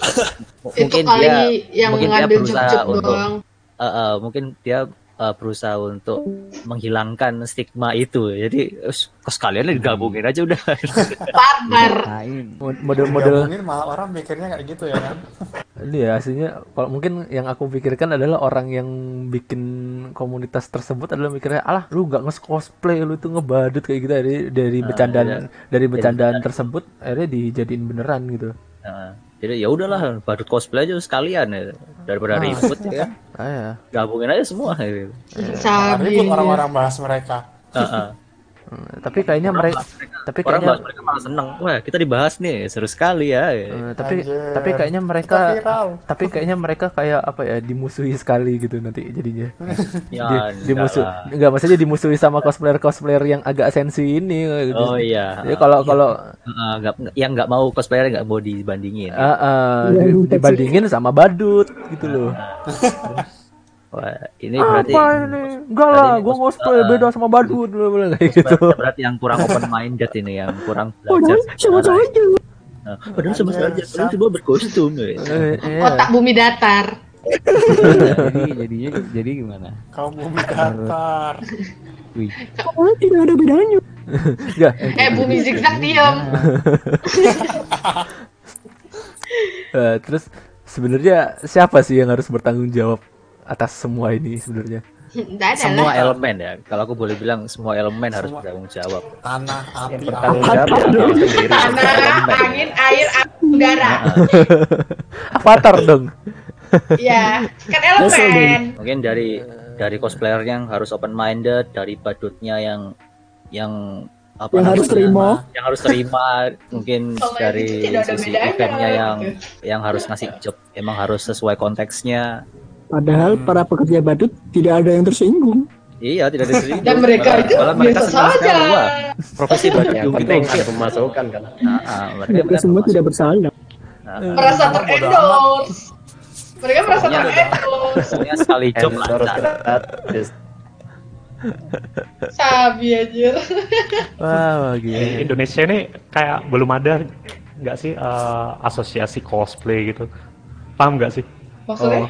Itu mungkin kali dia yang mungkin dia berusaha job-job untuk doang. eh, eh, mungkin dia eh, berusaha untuk menghilangkan stigma itu. Jadi kos kalian digabungin aja udah. Lain Model-model Mungkin malah orang mikirnya kayak gitu ya kan. ini ya aslinya kalau mungkin yang aku pikirkan adalah orang yang bikin komunitas tersebut adalah mikirnya alah lu nggak nge cosplay lu itu ngebadut kayak gitu dari dari Ah, bercandaan iya. dari bercandaan tersebut akhirnya dijadiin beneran gitu Nah, jadi ya udahlah badut cosplay aja sekalian ya daripada Ah. ribut ya. ah ya Gabungin aja semua gitu. Ribut Sabi. orang-orang bahas mereka. Heeh. Hmm, tapi kayaknya mereka tapi Orang kayaknya mereka malah seneng. Wah, kita dibahas nih, seru sekali ya. Eh, tapi Anjir. tapi kayaknya mereka tapi kayaknya mereka kayak apa ya dimusuhi sekali gitu nanti jadinya Ya, Di- enggak dimusuh lah. enggak maksudnya dimusuhi sama cosplayer cosplayer yang agak sensi ini gitu. Oh iya. ya kalau kalau Heeh, nggak yang nggak mau cosplayer nggak mau dibandingin. ah, ah, di- dibandingin sama badut gitu loh Wah, ini berarti apa ini enggak lah gua cosplay beda sama badut bla kayak gitu berarti yang kurang open minded ini yang kurang belajar. Nah, padahal sama saja, padahal coba berkostum. ya. Eh, iya. Otak bumi datar. jadi jadinya jadi gimana? Kau bumi datar. Wih, Oh, tidak ada bedanya. Enggak. Eh bumi zigzag diam. Eh, terus sebenarnya siapa sih yang harus bertanggung jawab atas semua ini sebenarnya Semua lah. elemen ya. Kalau aku boleh bilang semua elemen harus bertanggung jawab. Tanah, api, bertanggung jawab ya. Tanah, angin, air, api, udara. avatar dong Ya, kan elemen. Mungkin dari dari cosplayer yang harus open minded, dari badutnya yang yang apa Yang harus terima. yang harus terima mungkin yang dari gitu sisi eventnya yang yang harus ngasih job emang harus sesuai konteksnya Padahal para pekerja badut tidak ada yang tersinggung. iya tidak disering Dan mereka itu biasa saja. profesi Yang badut gitu penting harus memasukkan kan. Nah, ah, mereka Mereka semua tidak bersalah. Merasa terendorse. Mereka merasa terendorse. Pokoknya sekali job lancar. Sabi anjir. wah Di gini Indonesia ini kayak belum ada nggak sih eh, asosiasi cosplay gitu paham nggak sih Maksudnya?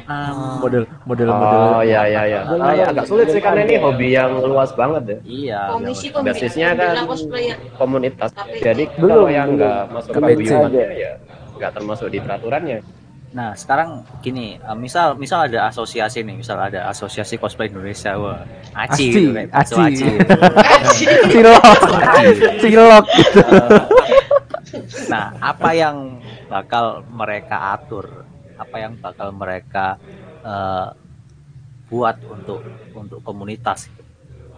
model model model Oh ya ya ya. Ah, ya, agak sulit sih karena ini hobi yang luas banget ya. iya Komisi Basisnya kan komunitas. Tapi- Jadi Belum, kalau yang nggak masuk paguyubannya aja. ya nggak termasuk di peraturannya. Nah, sekarang gini, eh, misal misal ada asosiasi nih, misal ada asosiasi cosplay Indonesia, wah, Aci, aci, gitu, aci. aci. cilok cilok gitu Nah, apa yang bakal mereka atur? Apa yang bakal mereka eh, buat untuk untuk komunitas?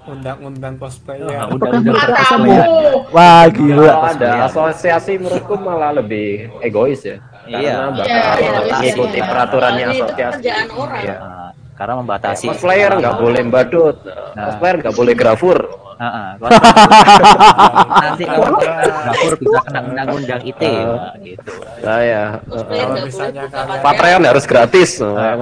Undang-undang cosplayer. Nah, undang-undang Matamu. cosplayer. wah gila ada asosiasi menurutku malah lebih egois ya. Iya. Karena bakal Iya, iya, mengikuti iya. peraturannya Ini itu asosiasi. Iya. Karena membatasi Cosplayer nggak boleh badut, Nah. cosplayer nggak boleh grafur. Heeh, nanti kalau dapur bisa kena undang-undang ITE Wah, gitu. Nah ya, Cosplayer Kalau misalnya. Patreon harus gratis. Nah.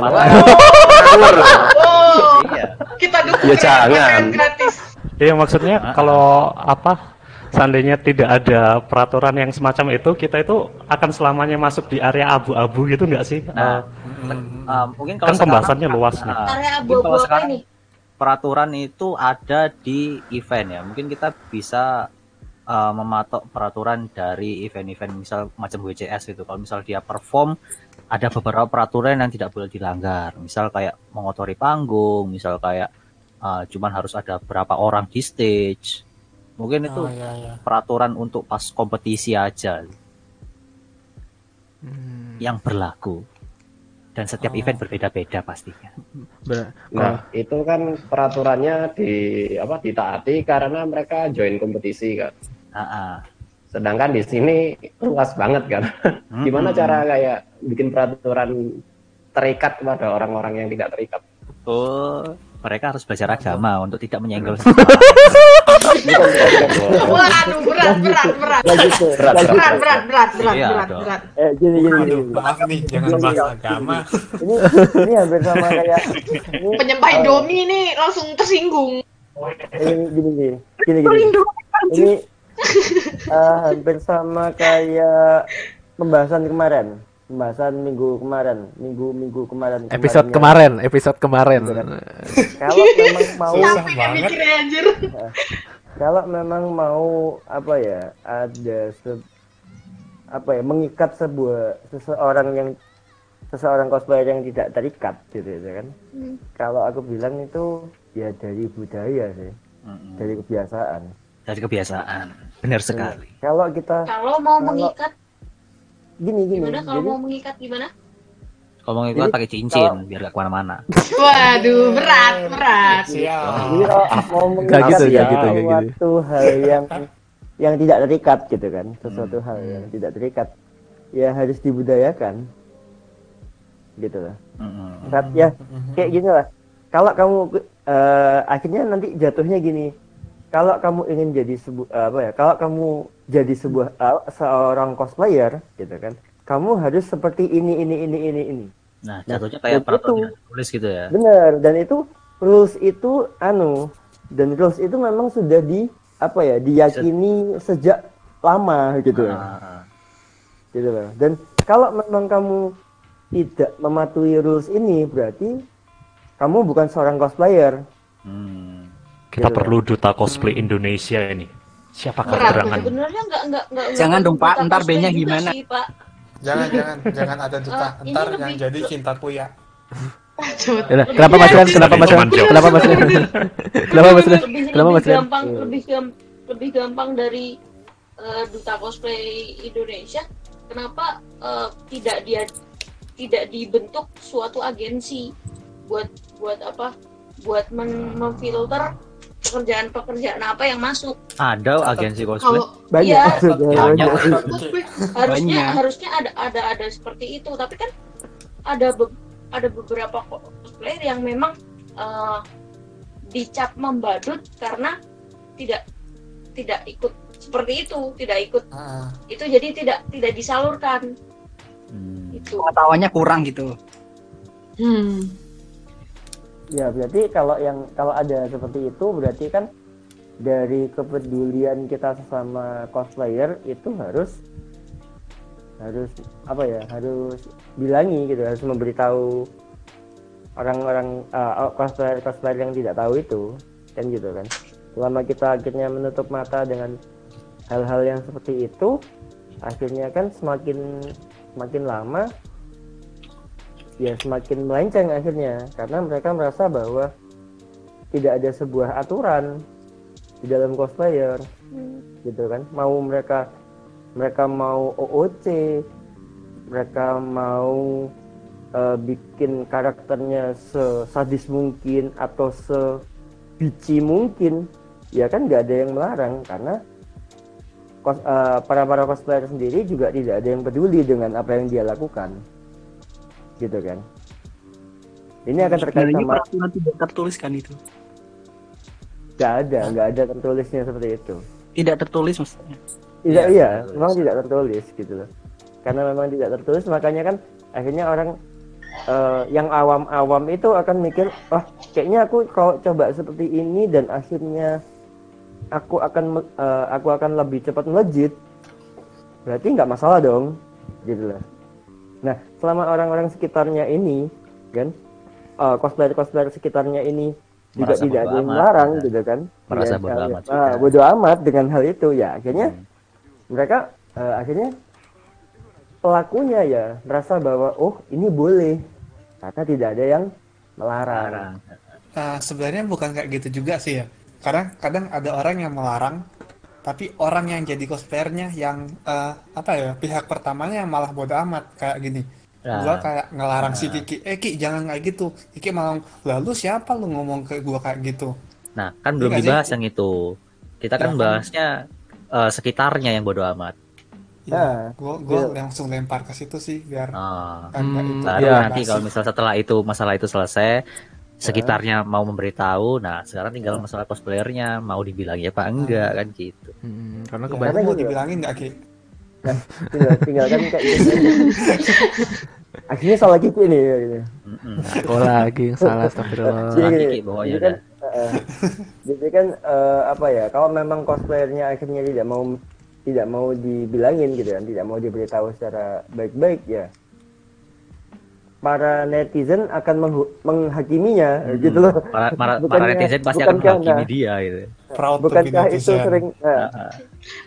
Oh, Iya. kita dukung Ya, jangan. gratis. Iya maksudnya kalau apa seandainya tidak ada peraturan yang semacam itu kita itu akan selamanya masuk di area abu-abu gitu nggak sih? Nah, eh, mungkin kalau kan pembahasannya luas nih. Nah, Area abu-abu apa sekarang ini? Peraturan itu ada di event ya. Mungkin kita bisa uh, mematok peraturan dari event-event misal macam WCS itu. Kalau misal dia perform ada beberapa peraturan yang tidak boleh dilanggar. Misal kayak mengotori panggung, misal kayak uh, cuman harus ada berapa orang di stage. Mungkin itu Oh, iya, iya. peraturan untuk pas kompetisi aja Hmm, yang berlaku. Dan setiap Oh. event berbeda-beda pastinya. ber- Nah, itu kan peraturannya di apa ditaati karena mereka join kompetisi kan. Ah, ah. Sedangkan di sini luas banget kan. Gimana Mm-mm. cara kayak bikin peraturan terikat kepada orang-orang yang tidak terikat? Oh, mereka harus belajar agama untuk tidak menyenggol Waduh, berat, berat, berat. Berat, gitu. berat, berat, berat, berat, Iya, berat, berat. Eh, gini gini gini. Maaf nih, jangan bahas agama. Ini ini hampir sama kayak Penyembah eh, Indomie ini langsung tersinggung. ini gini gini gini gini. Ini eh, hampir sama kayak pembahasan kemarin. Pembahasan minggu kemarin, minggu minggu kemarin. episode kemarinnya. kemarin episode kemarin Kalau memang mau mikirnya anjir. kalau memang mau apa ya ada se, apa ya mengikat sebuah seseorang yang seseorang cosplayer yang tidak terikat gitu ya kan Hmm. kalau aku bilang itu ya dari budaya sih Mm-mm. dari kebiasaan dari kebiasaan. Benar sekali. kalau kita Kalau mau Kalau- mengikat, gini gini gimana? Kalau jadi mau mengikat gimana? Kalau mau ngikut Jadi, pakai cincin kalau- biar gak ke mana-mana. Waduh, berat, berat. Jadi kalau mau mengikat gitu, ya, gitu, gitu. hal yang yang tidak terikat gitu kan, sesuatu hal yang tidak terikat, ya harus dibudayakan, gitu lah. Saat ya kayak gini lah. Kalau kamu eh, akhirnya nanti jatuhnya gini. Kalau kamu ingin jadi sebuah apa ya? Kalau kamu jadi sebuah eh, seorang cosplayer gitu kan, kamu harus seperti ini ini ini ini ini. Nah, Nah, jatuhnya kayak dan peraturan itu- tulis gitu ya. Bener, dan itu rules itu anu dan rules itu memang sudah di apa ya diyakini sejak lama gitu loh. Gitu loh. Dan kalau memang kamu tidak mematuhi rules ini berarti kamu bukan seorang cosplayer. Kita Gitu. perlu duta cosplay Indonesia ini. Siapa Berat, gerangan? sebenarnya nggak nggak nggak Jangan dong, Pak. Ntar B-nya gimana? sih, Pak. Jangan jangan jangan ada duta. Ini Ntar lebih- yang jadi cintaku ya. Ya, kenapa Mas Rian? Kenapa Mas Rian? Kenapa Mas Rian? Kenapa Mas lebih, Kenapa lebih Mas Rian? gampang lebih gam- lebih gampang dari eh, duta cosplay Indonesia kenapa eh, tidak dia tidak dibentuk suatu agensi buat buat apa buat men- memfilter pekerjaan-pekerjaan apa yang masuk Ada agensi cosplay. Kalau- Iya. Banyak. harusnya Banyak. harusnya ada ada ada seperti itu tapi kan ada be- ada beberapa cosplayer yang memang eh, dicap membadut karena tidak tidak ikut seperti itu tidak ikut itu jadi tidak tidak disalurkan itu Pengetahuannya kurang gitu. Hmm. Ya berarti kalau yang kalau ada seperti itu berarti kan dari kepedulian kita sesama cosplayer itu harus harus apa ya harus bilangi gitu harus memberitahu orang-orang uh, cosplayer cosplayer yang tidak tahu itu kan gitu kan. Selama kita akhirnya menutup mata dengan hal-hal yang seperti itu akhirnya kan semakin semakin lama ya semakin melenceng akhirnya. Karena mereka merasa bahwa tidak ada sebuah aturan di dalam cosplayer gitu kan? Mau mereka mereka mau OOC mereka mau eh, bikin karakternya sesadis mungkin atau sebici mungkin ya kan nggak ada yang melarang. Karena kos, eh, para para cosplayer sendiri juga tidak ada yang peduli dengan apa yang dia lakukan gitu kan ini akan terkait Sebenarnya sama peraturan tidak tertulis kan itu. nggak ada nggak ada tertulisnya seperti itu Tidak tertulis maksudnya. tidak Iya, iya tertulis. memang tidak tertulis gitu loh karena memang tidak tertulis makanya kan akhirnya orang eh, yang awam-awam itu akan mikir wah kayaknya aku kalau coba seperti ini dan akhirnya aku akan eh, aku akan lebih cepat melejit berarti nggak masalah dong gitu loh nah selama orang-orang sekitarnya ini kan eh, cosplayer cosplayer sekitarnya ini juga Merasa tidak ada yang melarang ya. gitu kan Merasa Ya, bodo ah, amat ah, juga. Hmm. bodo amat dengan hal itu ya akhirnya mereka eh, akhirnya pelakunya ya merasa bahwa oh ini boleh karena tidak ada yang melarang. Nah, sebenarnya bukan kayak gitu juga sih ya. Kadang kadang ada orang yang melarang, tapi orang yang jadi cosplayernya yang eh, apa ya pihak pertamanya yang malah bodo amat kayak gini. Nah. Gua kayak ngelarang si Kiki, eh Ki jangan kayak gitu. Kiki malah lalu siapa lu ngomong ke gua kayak gitu? Nah, kan Iya belum nggak sih? dibahas yang itu. Kita kan Ya kan? bahasnya eh, sekitarnya yang bodo amat. Ya, gua gua iya. langsung lempar ke situ sih biar Ah. agak itu Baru agak nanti kalau misal setelah itu masalah itu selesai, sekitarnya mau memberitahu. Nah, sekarang tinggal masalah cosplayernya mau dibilang ya pak enggak kan gitu. karena Ya, kebanyakan mau dibilangin nggak Ki? Nah, tinggal, tinggal kan kayak gitu. Akhirnya salah Kiki nih. ya, gitu. Aku lagi yang salah, astagfirullah. Jadi Salah Kiki pokoknya jadi kan, eh, jadi kan eh, apa ya? Kalau memang cosplayernya akhirnya tidak mau tidak mau dibilangin gitu kan, tidak mau diberitahu secara baik-baik ya. Para netizen akan menghakiminya Hmm. gitu loh. Para, para, para netizen pasti akan bukankah- menghakimi nah, dia gitu. Proud Bukankah itu netizen. sering nah,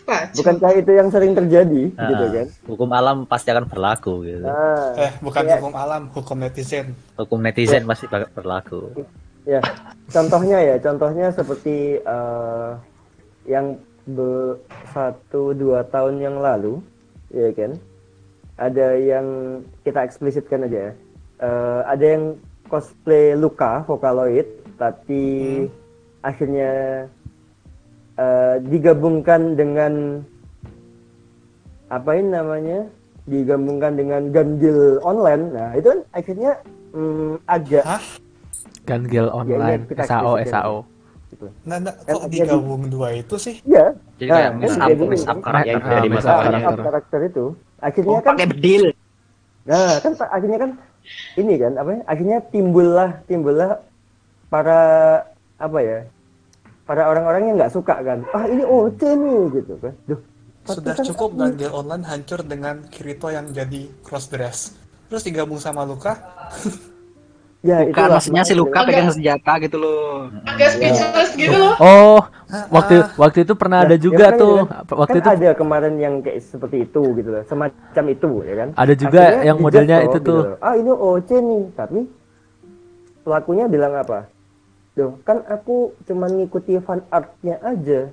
Pak, bukankah itu yang sering terjadi Ah, gitu kan? Hukum alam pasti akan berlaku gitu. Nah, Eh, bukan ya, hukum alam, hukum netizen. Hukum netizen pasti berlaku. ya contohnya ya contohnya seperti eh, yang be- satu dua tahun yang lalu ya kan ada yang kita eksplisitkan aja ya eh, ada yang cosplay Luka Vocaloid tapi akhirnya eh, digabungkan dengan apa ini namanya digabungkan dengan ganjil online nah itu kan akhirnya mm, agak Ganjil online, kita SAO, SAO. gitu. Nah, nah, Kan kok digabung dua itu sih? Iya. Jadi kayak kan mix up- digabungin. mix up karakter. Nah, up up karakter. itu akhirnya Oh, kan pakai bedil. Nah, kan akhirnya kan ini kan apa ya? Akhirnya timbullah timbullah para apa ya? Para orang-orang yang nggak suka kan. Ah, ini OC nih gitu kan. Duh, Sudah kan cukup ganjil online hancur dengan Kirito yang jadi cross dress. Terus digabung sama Luka. Ya, Bukan, itulah. maksudnya si Luka pegang senjata gitu loh. Agak speechless gitu loh. Oh, waktu waktu itu pernah ada Nah, juga ya kan, tuh. ya kan? Apa- Waktu Kan itu ada kemarin yang kayak seperti itu gitu loh, semacam itu ya kan. Ada juga Akhirnya yang modelnya itu gitu tuh. loh. Ah, ini OC nih, tapi pelakunya bilang apa? Duh, kan aku cuma ngikuti fan artnya aja.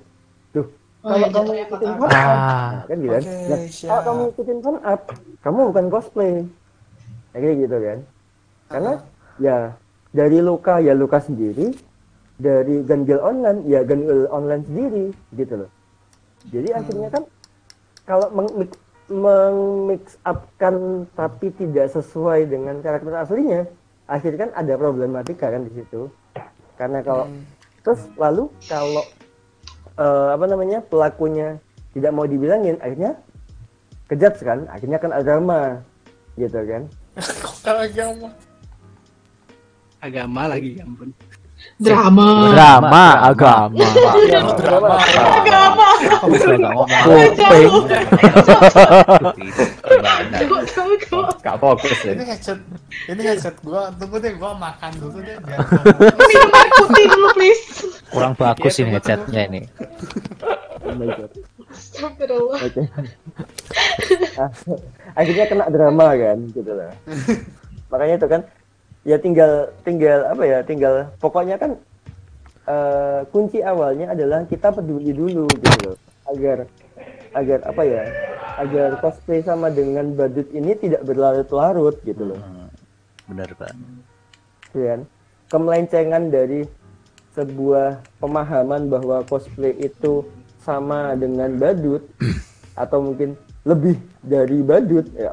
Duh, Oh, kalau iya, kamu ngikutin fan art. Ah. nah, kan gitu kan? Nah, siap. kalau kamu ngikutin fan art, kamu bukan cosplay. Kayak gitu kan? Karena ya dari luka ya luka sendiri, dari ganjil online ya ganjil online sendiri gitu loh. Jadi akhirnya kan kalau meng-mix, meng-mix upkan tapi tidak sesuai dengan karakter aslinya, akhirnya kan ada problematika kan di situ. Karena kalau terus lalu kalau eh, apa namanya pelakunya tidak mau dibilangin, akhirnya kejat kan, akhirnya kan ada drama gitu kan. Kalau agama. Agama lagi, ya ampun. Drama. Drama, agama. Drama. Agama. Kuping. Gak fokus ya. Ini headset, ini headset gua. Tunggu deh, gua makan dulu deh. Biar Minum air putih dulu, please. Kurang bagus ini headsetnya ini. Astagfirullah. Oke. Akhirnya kena drama kan gitu loh. Makanya itu kan ya tinggal tinggal apa ya tinggal pokoknya kan eh, kunci awalnya adalah kita peduli dulu gitu loh agar agar apa ya agar cosplay sama dengan badut ini tidak berlarut-larut gitu loh Bener pak. ya kan? kemelencengan dari sebuah pemahaman bahwa cosplay itu sama dengan badut atau mungkin lebih dari badut ya,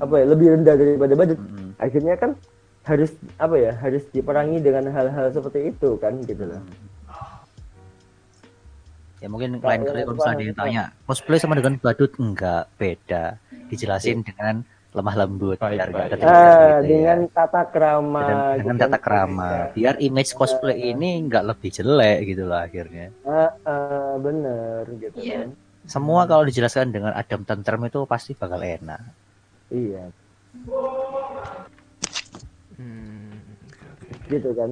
apa ya lebih rendah daripada badut akhirnya kan harus apa ya harus diperangi dengan hal-hal seperti itu kan gitu loh. Ya mungkin lain kali yang kalau misalnya ditanya cosplay sama dengan badut enggak beda. Dijelasin dengan lemah lembut biar nggak ada ah gitu ya. dengan tata krama dengan, dengan gitu tata kan. krama biar image cosplay ini nggak lebih jelek gitu loh akhirnya. Ah, ah, bener gitu Iya. kan. Semua kalau dijelaskan dengan adem tentrem itu pasti bakal enak. Iya Hmm, gitu kan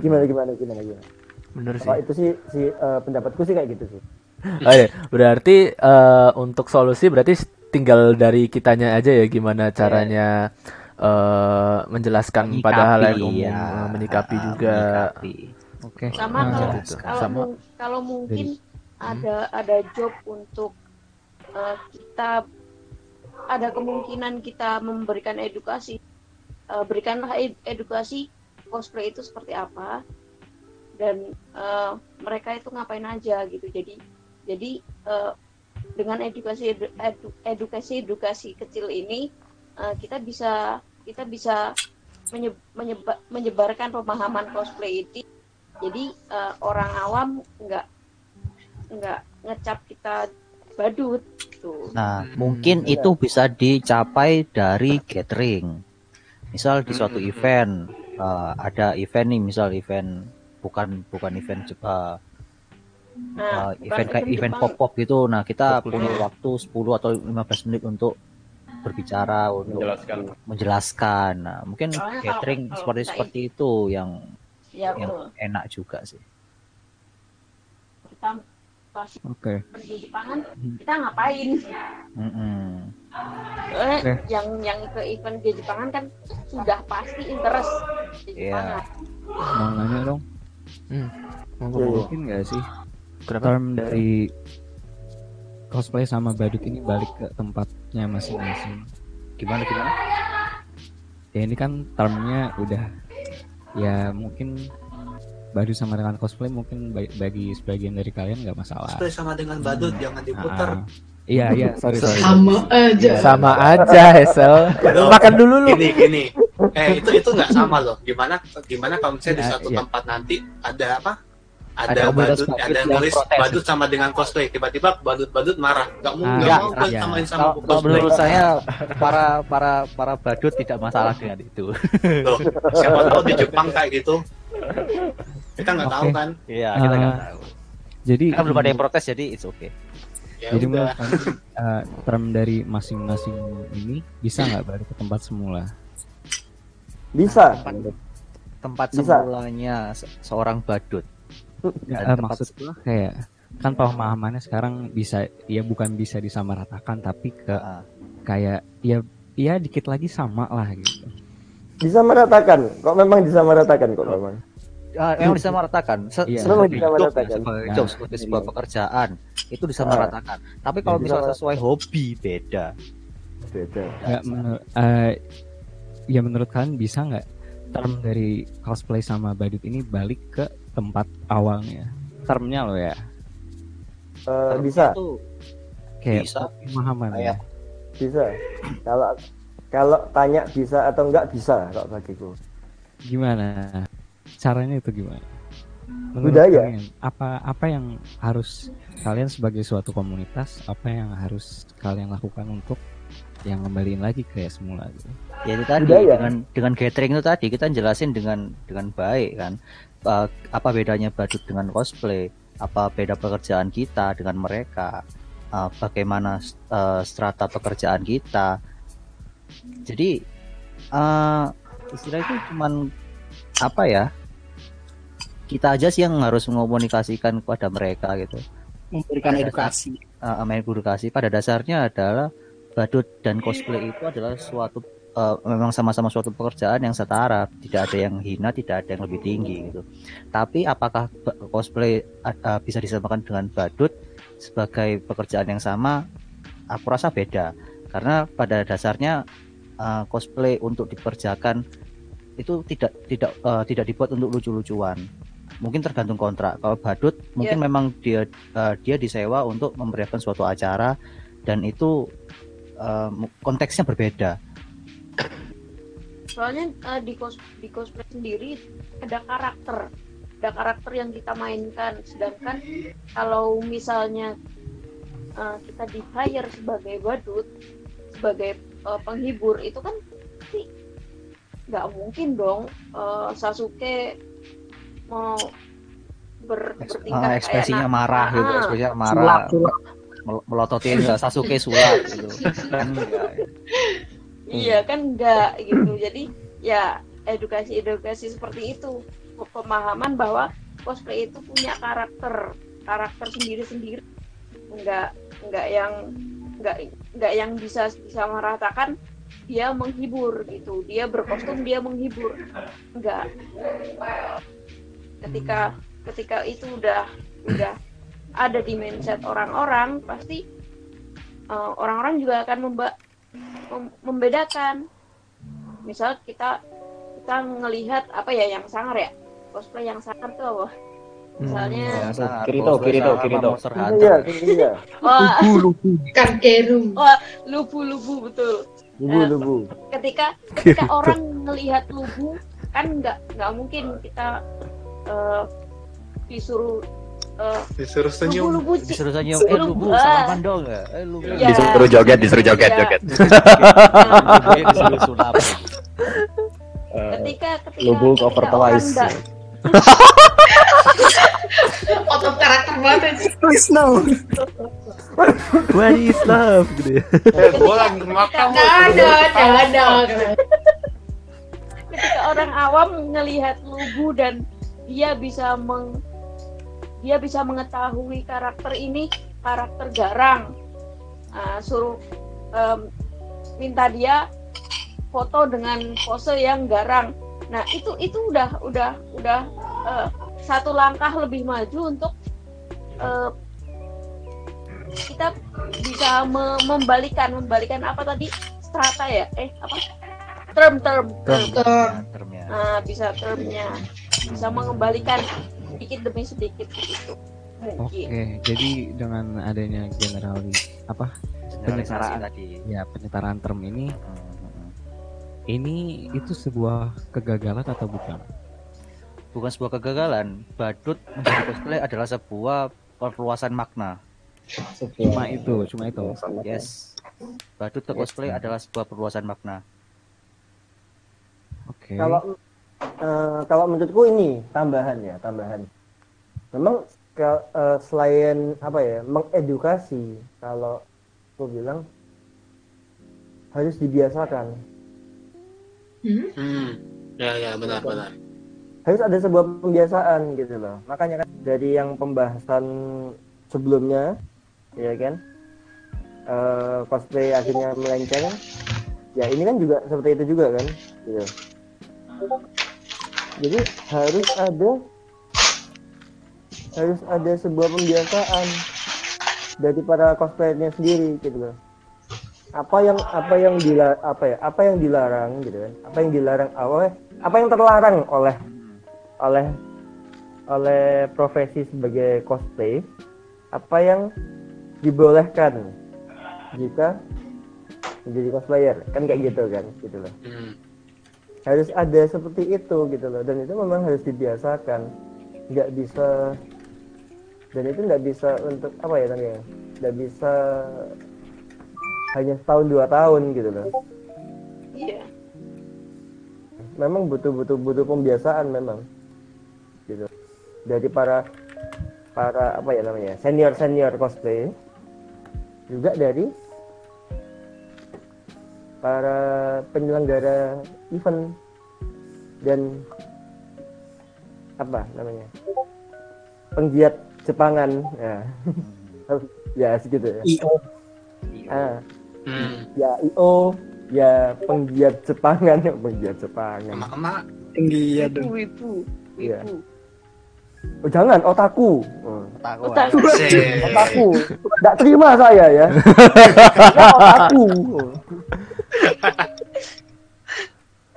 gimana gimana gimana gimana Bener sih. Kalau itu sih si eh, pendapatku sih kayak gitu sih Oke, berarti eh, untuk solusi berarti tinggal dari kitanya aja ya gimana caranya eh, menjelaskan pada hal yang umum, ya. menyikapi juga. menyikapi. Oke. sama Nah, kalau gitu. kalau Sama. mung- kalau mungkin ada ada job untuk eh, kita ada kemungkinan kita memberikan edukasi Eh, berikanlah ed- edukasi cosplay itu seperti apa dan eh, mereka itu ngapain aja gitu jadi jadi eh, dengan edukasi edu- edu- edukasi edukasi kecil ini eh, kita bisa kita bisa menye- menyeba- menyebarkan pemahaman cosplay ini jadi eh, orang awam nggak nggak ngecap kita badut gitu. Nah, mungkin itu bisa dicapai dari gathering. Misal di suatu event eh, ada event nih, misal event bukan bukan event Jepang, Nah, eh, bukan event kayak event Jepang. pop-pop gitu. Nah, kita Fokus. punya waktu 10 atau 15 menit untuk berbicara untuk Menjelaskan. menjelaskan. Nah, mungkin Soalnya kalau- gathering kalau seperti kita seperti itu yang Ya, yang betul. enak juga sih. kita pas Oke. pergi Jepangan kita ngapain? Mm-mm. Soalnya Oke. yang yang ke event di Jepangan kan sudah pasti interest di Iya. Jepangan. Mau nanya dong, Hmm. Monggo. mungkin nggak sih Kenapa? term dari cosplay sama badut ini balik ke tempatnya masing-masing? Gimana gimana? ya ini kan termnya udah ya mungkin badut sama dengan cosplay mungkin ba- bagi sebagian dari kalian nggak masalah. Cosplay sama dengan badut jangan diputar. Ah, iya iya sorry sorry. Sama aja. Sama aja, Hesel. Makan dulu lu. Gini gini. Eh itu itu nggak sama loh. Gimana gimana kalau misalnya di Ya, suatu iya. tempat nanti ada apa? Ada Ada badut, ada yang nulis protes. badut sama dengan cosplay. Tiba-tiba badut-badut marah. Nggak mau Ah, nggak Enggak, mau gue iya. samain sama kalau cosplay. menurut saya para para para badut tidak masalah dengan itu. Loh, siapa tahu di Jepang kayak gitu. Kita nggak tahu Oke. kan. Iya, kita nggak Ah, tahu. Jadi Kan belum ada yang protes jadi it's okay. Ya jadi udah. menurut kalian eh, term dari masing-masing ini bisa nggak balik ke tempat semula? Bisa. Tempat Bisa. semulanya se- seorang badut. Ya, tempat maksud gua kayak kan pemahamannya sekarang bisa ya bukan bisa disamaratakan tapi ke Ah. kayak ya ya dikit lagi sama lah gitu. Disamaratakan. Kok memang disamaratakan kok memang. Ah, memang disamaratakan. Se Iya. sebagai job, sebagai Nah. job, sebagai sebuah pekerjaan itu disamaratakan. Tapi kalau Ya, misalnya sesuai hobi beda. Beda. Nggak menur- eh, ya menurut kalian bisa nggak term dari cosplay sama badut ini balik ke tempat awalnya? Termnya loh ya. Eh, bisa. Itu Kayak Bisa. pemahaman ya. Bisa. Kalau kalau tanya bisa atau enggak bisa kalau bagiku. Gimana? Caranya itu gimana? Menurut Budaya. kalian, apa apa yang harus kalian sebagai suatu komunitas apa yang harus kalian lakukan untuk yang ngembaliin lagi kayak semula gitu? ya itu tadi Budaya. dengan dengan gathering itu tadi kita jelasin dengan dengan baik kan Eh, apa bedanya badut dengan cosplay apa beda pekerjaan kita dengan mereka Eh, bagaimana eh, strata pekerjaan kita jadi eh istilah itu cuman apa ya kita aja sih yang harus mengomunikasikan kepada mereka gitu. Memberikan Pada edukasi. uh, main edukasi. Pada dasarnya adalah badut dan cosplay itu adalah suatu uh, memang sama-sama suatu pekerjaan yang setara. Tidak ada yang hina tidak ada yang lebih tinggi gitu. Tapi apakah cosplay uh, bisa disamakan dengan badut sebagai pekerjaan yang sama? Aku rasa beda. Karena pada dasarnya uh, cosplay untuk dikerjakan itu tidak tidak uh, tidak dibuat untuk lucu-lucuan mungkin tergantung kontrak. Kalau badut mungkin Iya. memang dia uh, dia disewa untuk memberikan suatu acara dan itu uh, konteksnya berbeda. Soalnya eh, di cos di cosplay sendiri ada karakter. Ada karakter yang kita mainkan. Sedangkan kalau misalnya eh, kita di hire sebagai badut sebagai eh, penghibur itu kan nggak mungkin dong eh, Sasuke mau ber, Ah, ekspresinya na- marah gitu Ah, ekspresinya Sulap, marah sulap. mel- melototin Sasuke sulap gitu kan enggak Iya kan enggak gitu. Jadi ya edukasi-edukasi seperti itu pemahaman bahwa cosplay itu punya karakter karakter sendiri-sendiri. Enggak enggak yang enggak enggak yang bisa bisa meratakan dia menghibur gitu. Dia berkostum dia menghibur. Enggak. Ketika ketika itu udah udah ada di mindset orang-orang pasti eh, orang-orang juga akan memba mem- membedakan misal kita kita ngelihat apa ya yang sangar ya cosplay yang sangar tuh apa misalnya Ya, sangat. Kirito, Kirito, Kirito. Monster Iya, Hunter. iya. wah Kan kerum. wah lubu lubu betul Lubu, Eh, lubu. ketika ketika orang ngelihat lubu kan nggak nggak mungkin kita eh, disuruh eh, Disuruh senyum. lubu lubu disuruh senyum eh lubu ah. salaman dong ya eh lubu Ya. Disuruh joget, disuruh joget, Iya. joget. Lubunya disuruh sulap Eh, ketika ketika Lubu cover orang twice. nggak Otot karakter banget. Please no. Where is love gitu ya. Eh, gue lagi makan. Ada, nggak ada. ketika orang awam ngelihat lubu dan dia bisa meng dia bisa mengetahui karakter ini karakter garang. Nah, suruh em, minta dia foto dengan pose yang garang. Nah itu itu udah udah udah eh, satu langkah lebih maju untuk eh, kita bisa me- membalikan membalikan apa tadi? Strata ya? Eh apa? Term term. Term. term. termnya. Nah, bisa termnya bisa mengembalikan sedikit demi sedikit gitu. Oke, Mungkin. jadi dengan adanya generali apa Generalisasi penyetaraan tadi. ya penyetaraan term ini ini itu sebuah kegagalan atau bukan? Bukan sebuah kegagalan. Badut menjadi cosplay adalah sebuah perluasan makna. Cuma itu, cuma itu. Yes. Badut ke cosplay adalah sebuah perluasan makna. Oke. Kalau eh, kalau menurutku ini tambahan ya, tambahan. Memang ke- eh, selain apa ya, mengedukasi kalau aku bilang harus dibiasakan. Hmm. Ya ya benar-benar. Harus ada sebuah pembiasaan gitu loh. Makanya kan dari yang pembahasan sebelumnya ya kan eh, cosplay akhirnya melenceng ya ini kan juga seperti itu juga kan gitu. Jadi harus ada harus ada sebuah pembiasaan dari para cosplayernya sendiri gitu loh. Apa yang apa yang dila, apa ya apa yang dilarang gitu kan. Apa yang dilarang oleh apa yang terlarang oleh oleh oleh profesi sebagai cosplay apa yang dibolehkan jika menjadi cosplayer. Kan kayak gitu kan gitu loh. Hmm. Harus ada seperti itu gitu loh. Dan itu memang harus dibiasakan. Nggak bisa dan itu nggak bisa untuk apa ya namanya nggak bisa hanya setahun dua tahun gitu loh. Iya. memang butuh butuh butuh pembiasaan memang gitu. Dari para para apa ya namanya senior senior cosplay juga dari para penyelenggara event dan apa namanya penggiat Jepangan ya ya segitu ya IO ah Hmm. ya IO ya penggiat Jepangan ya penggiat Jepangan Emak-emak. tinggi ya Ibu, ibu, Iya. ibu. Oh, jangan otaku. Oh. Otaku. Otaku. Tidak terima saya ya. Otaku.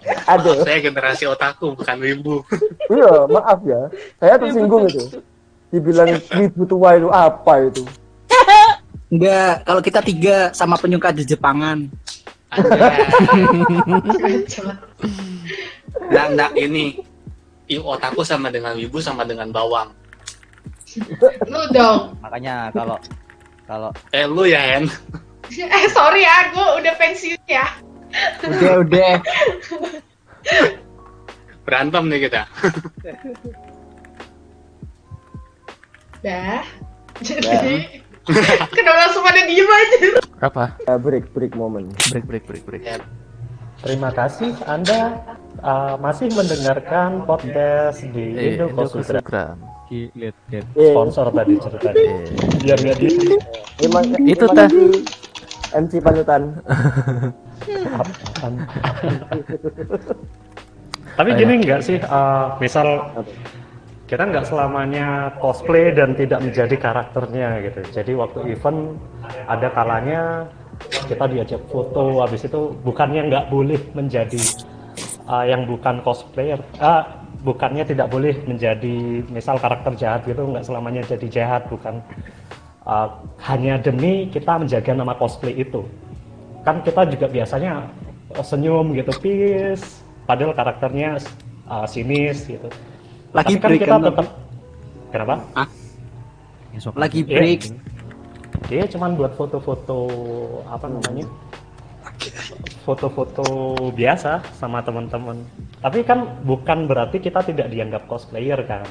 Ada. Saya generasi otaku bukan wibu. Iya, maaf ya. Saya tersinggung itu. Dibilang wibu tua itu apa itu? Enggak, kalau kita tiga sama penyuka di Jepangan. Nggak, nggak ini. I otaku sama dengan wibu sama dengan bawang. Lu dong. Makanya kalau kalau Eh lu ya Hen. Eh sorry ya, gue udah pensiun ya. Udah, udah. Berantem nih kita. Dah. Jadi kenapa langsung pada diem aja? Apa? Uh, break, break moment. Break, break, break, break. Terima kasih Anda uh, masih mendengarkan podcast di Eh, Indo. Kosugram. Lihat, lihat. Sponsor tadi ceritanya. Eh. Biar nggak di Itu teh. MC panutan. Tapi gini nggak sih, uh, misal kita nggak selamanya cosplay dan tidak menjadi karakternya gitu. Jadi waktu event ada kalanya kita diajak foto, habis itu bukannya nggak boleh menjadi uh, yang bukan cosplayer, ah, bukannya tidak boleh menjadi misal karakter jahat gitu, nggak selamanya jadi jahat, bukan. Uh, hanya demi kita menjaga nama cosplay itu. Kan kita juga biasanya uh, senyum gitu peace. Padahal karakternya uh, sinis gitu. Lagi Tapi kan break kita kan, tetap kenapa? Lagi Iya, break. Dia cuman buat foto-foto apa namanya foto-foto biasa sama teman-teman tapi kan bukan berarti kita tidak dianggap cosplayer kan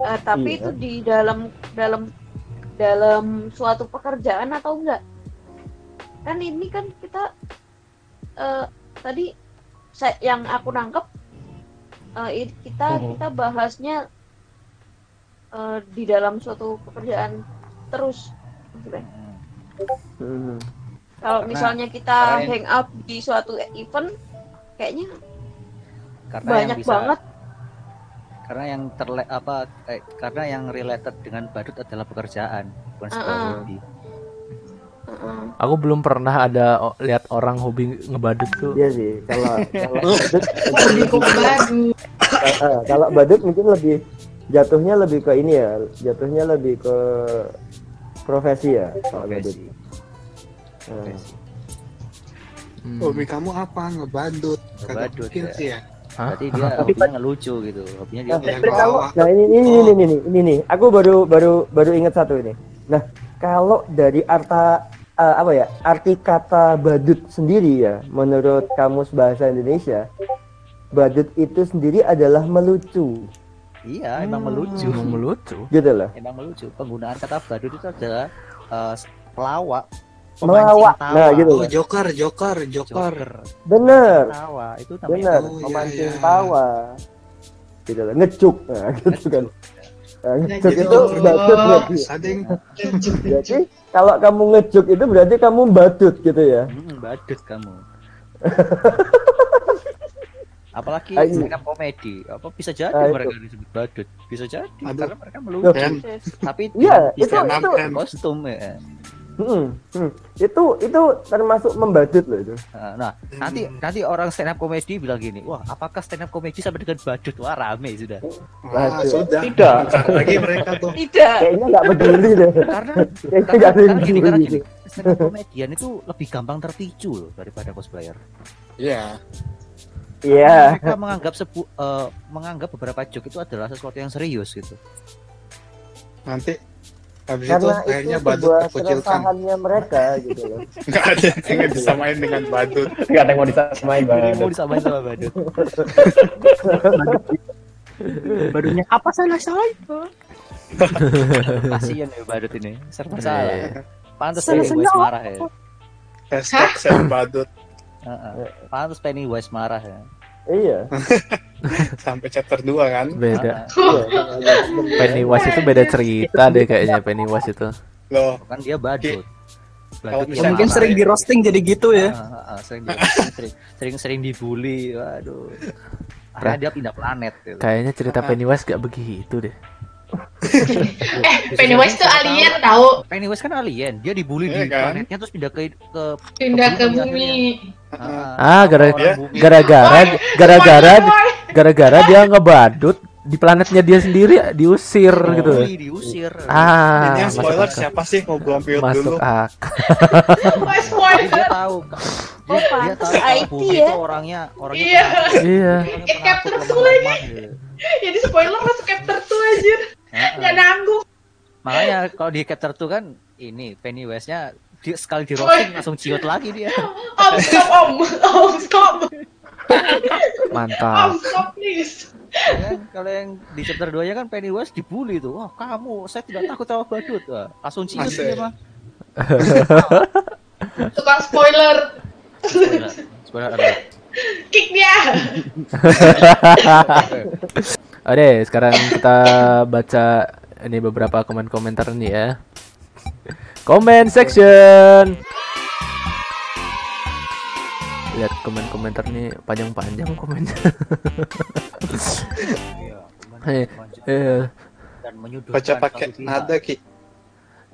Eh, tapi Iya. itu di dalam dalam dalam suatu pekerjaan atau enggak? Kan ini kan kita eh, tadi saya, yang aku nangkep i- kita Mhm. kita bahasnya eh, di dalam suatu pekerjaan terus. gitu kan. Hmm. Kalau Karena- misalnya kita karena hang out di suatu event, kayaknya karena banyak yang bisa banget. karena yang terle apa eh, karena yang related dengan badut adalah pekerjaan bukan sebuah Uh-uh. hobi Aku belum pernah ada o- lihat orang hobi ngebadut tuh. Iya sih, kalau kalau badut Hobi kok badut. Kalau badut mungkin lebih jatuhnya lebih ke ini ya, jatuhnya lebih ke profesi ya kalau badut. Eh, Hobi kamu apa? Ngebadut. Ngebadut, mungkin ya. sih ya. Berarti dia hobinya ngelucu gitu. Hobinya dia Nah, kalau bawah. nah ini ini ini ini ini nih, aku baru baru baru ingat satu ini. Nah, kalau dari arta eh, apa ya arti kata badut sendiri ya, menurut kamus bahasa Indonesia, badut itu sendiri adalah melucu, Iya, emang melucu. Emang melucu. gitu loh. Emang melucu. Penggunaan kata badut itu adalah eh, pelawak. Melawak. Nah, tawa. gitu. Oh, joker, joker, joker. Joker. Bener, Tawa itu namanya bener, Oh, iya, memancing iya. tawa, gitu loh, ngecuk, nah, gitu kan. Nah, ngecuk Ngecuk. itu badut berarti. Yang Jadi kalau kamu ngejuk itu berarti kamu badut gitu ya. Hmm, badut kamu. Apalagi stand up komedi, apa bisa jadi itu. mereka disebut badut? Bisa jadi Aduh. karena mereka melucu. Dan Tapi Iya, itu- stand up itu- dan kostum ya. Hmm, hmm. Itu itu termasuk membadut loh itu. Nah, Nah, nanti nanti orang stand up komedi bilang gini, wah apakah stand up komedi sama dengan badut? Wah rame sudah. Wah, sudah. Tidak. Lagi mereka tuh. Tidak. Kayaknya nggak peduli deh. Karena Kayaknya karena, nggak yang karena gini, karena peduli. gini, stand up komedian itu lebih gampang terpicu loh daripada cosplayer. Iya. Iya. Mereka menganggap sebu eh, menganggap beberapa joke itu adalah sesuatu yang serius gitu. Nanti habis itu Karena itu akhirnya badut terkucilkan. mereka gitu loh. Enggak ada yang disamain dengan badut. Nggak ada yang mau disamain Jadi mau disamain sama badut. Badunya apa salah saya? Kasian ya badut ini, serba Iya. salah. Pantas Salah Pennywise saya marah ya. Hashtag saya badut Heeh. Pantas Pennywise marah ya. Iya. sampai chapter 2 kan. Beda. Iya. Pennywise itu beda cerita deh kayaknya Pennywise itu. Loh, Kan dia badut. Kalau yang Mungkin marah. sering di roasting jadi gitu ya. Ah, ah, ah, sering, di- sering sering sering dibully. Waduh. Akhirnya dia pindah planet gitu. Kayaknya cerita Pennywise gak begitu deh. Eh, Pennywise tuh alien tahu. Pennywise kan alien, dia dibully Iya di kan? planetnya terus pindah ke ke Pindah ke bumi. Ah, gara-gara gara-gara Boy, gara-gara dia ngebadut di planetnya dia sendiri diusir gitu. Dibully, diusir. Ah, Ini yang masuk spoiler akal. siapa sih mau belum build Masuk dulu? akal. Tapi spoiler. dia tahu. Dia, Oh, dia tahu kalau IT bumi ya. itu orangnya orangnya Iya. Iya. lemah, gitu. Jadi spoiler masuk chapter 2 aja. Nggak nanggung. Makanya kalau di chapter 2 kan ini Pennywise-nya di, sekali di roasting langsung ciut lagi dia. Om, stop, om. Om, stop. Om, Mantap. stop, please. Ya kan? Kalau yang di chapter 2 nya kan Pennywise dibully tuh. Wah, kamu saya tidak takut sama badut. Wah, langsung ciut Masih. dia mah. Tukang spoiler. Spoiler. Spoiler. Kick dia. Oke, sekarang kita baca ini beberapa komen-komentar nih ya. Comment section. Lihat komen-komentar nih panjang-panjang komennya. Iya, Eh, eh, dan Baca pakai nada ki.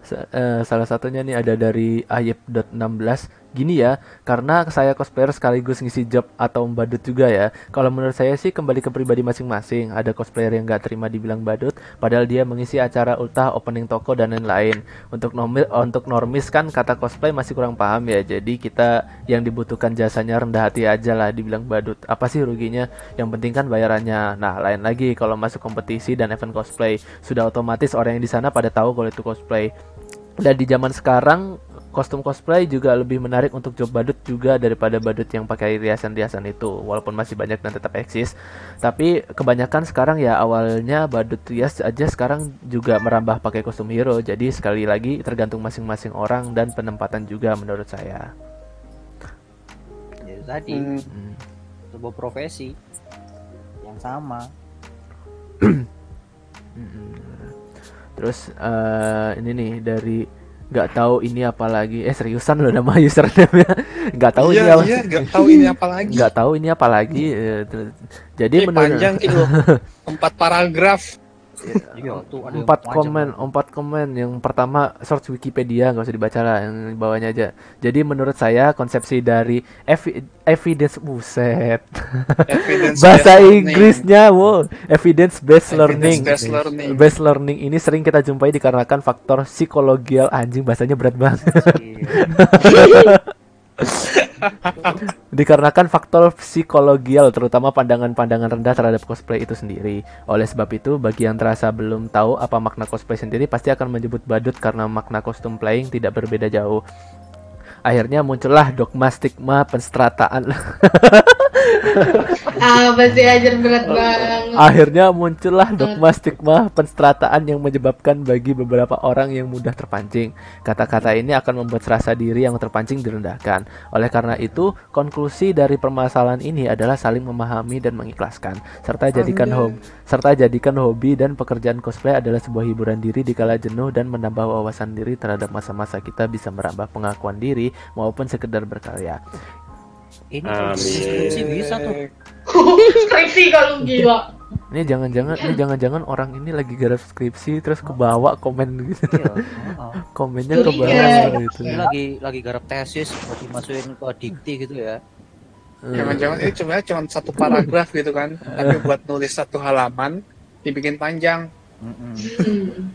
Sa- eh, salah satunya nih ada dari ayep.16 gini ya karena saya cosplayer sekaligus ngisi job atau membadut juga ya. Kalau menurut saya sih kembali ke pribadi masing-masing. Ada cosplayer yang nggak terima dibilang badut padahal dia mengisi acara ultah opening toko dan lain-lain. Untuk untuk normis kan kata cosplay masih kurang paham ya. Jadi kita yang dibutuhkan jasanya rendah hati aja lah dibilang badut. Apa sih ruginya? Yang penting kan bayarannya. Nah lain lagi kalau masuk kompetisi dan event cosplay sudah otomatis orang yang di sana pada tahu kalau itu cosplay. Dan di zaman sekarang kostum cosplay juga lebih menarik untuk job badut juga daripada badut yang pakai riasan-riasan itu walaupun masih banyak dan tetap eksis tapi kebanyakan sekarang ya awalnya badut rias aja sekarang juga merambah pakai kostum hero jadi sekali lagi tergantung masing-masing orang dan penempatan juga menurut saya Ya, itu tadi Hmm. Hmm. sebuah profesi yang sama. Mm-mm. Terus eh, ini nih dari nggak tahu ini apa lagi eh seriusan loh nama username-nya nggak tahu ini iya, apa iya, nggak tahu ini apa lagi. nggak tahu ini apa lagi eh, jadi Ini menurut panjang gitu. Empat paragraf. Iya, yang empat komen empat komen. Yang pertama search Wikipedia nggak usah dibaca lah yang di bawahnya aja. Jadi menurut saya konsepsi dari evi- evidence buset. Evidence bahasa based learning. Inggrisnya wow. Evidence based Evidence learning. based learning. based learning ini sering kita jumpai dikarenakan faktor psikologial. Anjing bahasanya berat banget dikarenakan faktor psikologial terutama pandangan-pandangan rendah terhadap cosplay itu sendiri. Oleh sebab itu, bagi yang terasa belum tahu apa makna cosplay sendiri pasti akan menyebut badut karena makna kostum playing tidak berbeda jauh. Akhirnya muncullah dogma stigma penstrataan. Ah, pasti ajar berat banget. Akhirnya muncullah dogma stigma penstrataan yang menyebabkan bagi beberapa orang yang mudah terpancing. Kata-kata ini akan membuat rasa diri yang terpancing direndahkan. Oleh karena itu, konklusi dari permasalahan ini adalah saling memahami dan mengikhlaskan, serta jadikan hobi, serta jadikan hobi dan pekerjaan cosplay adalah sebuah hiburan diri di kala jenuh dan menambah wawasan diri terhadap masa-masa kita bisa merambah pengakuan diri maupun sekedar berkarya. Ini Amin. skripsi bisa tuh. Skripsi kalau gila. Ini jangan-jangan ini jangan-jangan orang ini lagi garap skripsi terus kebawa komen gitu. Komennya ke bawah Iya. gitu. Ini lagi lagi garap tesis buat dimasukin ke dikti gitu ya. Jangan-jangan ini cuma cuma satu paragraf gitu kan, tapi buat nulis satu halaman dibikin panjang.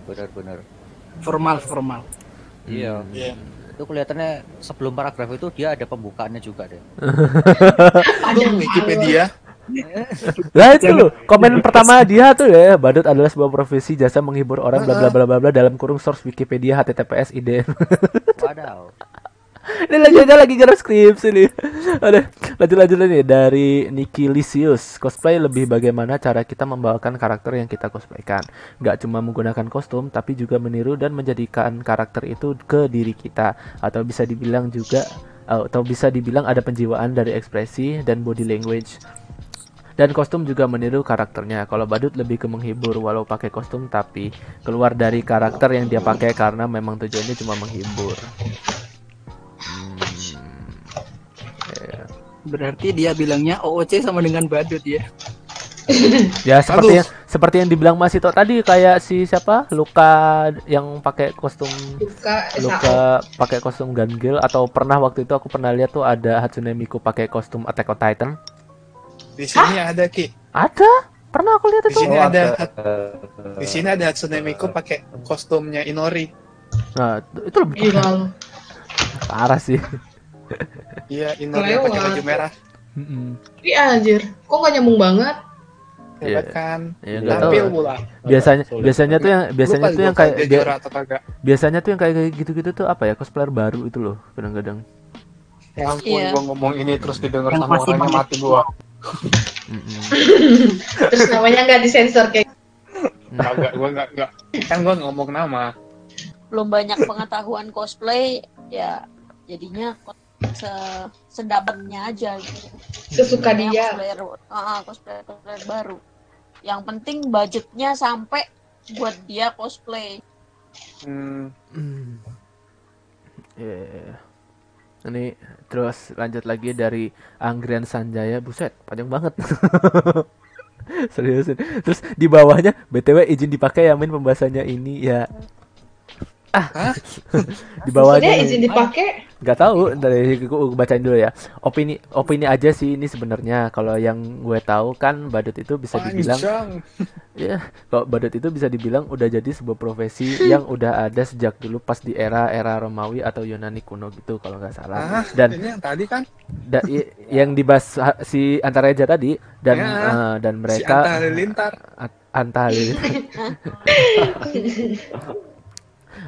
Benar-benar. Formal, formal. Iya. Iya. Itu kelihatannya sebelum paragraf itu dia ada pembukaannya juga deh. Aduh, Wikipedia. Lah itu loh, komen pertama dia tuh ya, badut adalah sebuah profesi jasa menghibur orang bla bla bla bla bla dalam kurung source Wikipedia https id. Wadaw. Ini lagi aja lagi garap skripsi nih. Ada lanjut lanjut nih dari Niki Lisius. Cosplay lebih bagaimana cara kita membawakan karakter yang kita cosplaykan. Gak cuma menggunakan kostum, tapi juga meniru dan menjadikan karakter itu ke diri kita. Atau bisa dibilang juga atau bisa dibilang ada penjiwaan dari ekspresi dan body language. Dan kostum juga meniru karakternya. Kalau badut lebih ke menghibur walau pakai kostum tapi keluar dari karakter yang dia pakai karena memang tujuannya cuma menghibur. Berarti dia bilangnya OOC sama dengan badut ya. Ya seperti yang, seperti yang dibilang Mas Ito tadi kayak si siapa Luka yang pakai kostum Luka Luka pakai kostum Gangil atau pernah waktu itu aku pernah lihat tuh ada Hatsune Miku pakai kostum Attack on Titan. Di sini ada Ki. Ada? Pernah aku lihat Di itu. sini ada di sini ada Hatsune Miku pakai kostumnya Inori. Nah, itu- lebih lu. parah sih. Iya, yang pakai baju merah. Iya anjir. Kok gak nyambung banget? Hebat Iya. kan? Nggak tahu. Tampil pula. Biasanya biasanya tuh yang biasanya Lupa tuh yang kayak kagak. biasanya tuh yang kayak kayak gitu-gitu tuh apa ya cosplayer baru itu loh kadang-kadang. Ya ampun, Iya. gua ngomong ini terus didengar Yang sama orangnya banyak. mati gua. Terus namanya nggak disensor kayak Kagak, gua enggak enggak. Kan gua ngomong nama. belum banyak pengetahuan cosplay ya jadinya se sedapatnya aja gitu. Sesuka dia. cosplayer, ah, cosplayer, cosplayer baru. Yang penting budgetnya sampai buat dia cosplay. Hmm. Iya. Ini terus lanjut lagi dari Anggrian Sanjaya, buset, panjang banget. Seriusin. Terus di bawahnya BTW izin dipakai ya min pembahasannya ini ya. Ah. di bawahnya Maksudnya izin dipakai? Nggak tahu dari gue bacain dulu ya. Opini opini aja sih ini sebenarnya. Kalau yang gue tahu kan badut itu bisa dibilang ya kalau badut itu bisa dibilang udah jadi sebuah profesi yang udah ada sejak dulu pas di era era Romawi atau Yunani kuno gitu kalau nggak salah. Ah, dan ini yang tadi kan? da- i- yang dibahas ha- si Antara Eja tadi dan Ya, eh, dan si mereka Anta Halilintar. A- Anta Halilintar.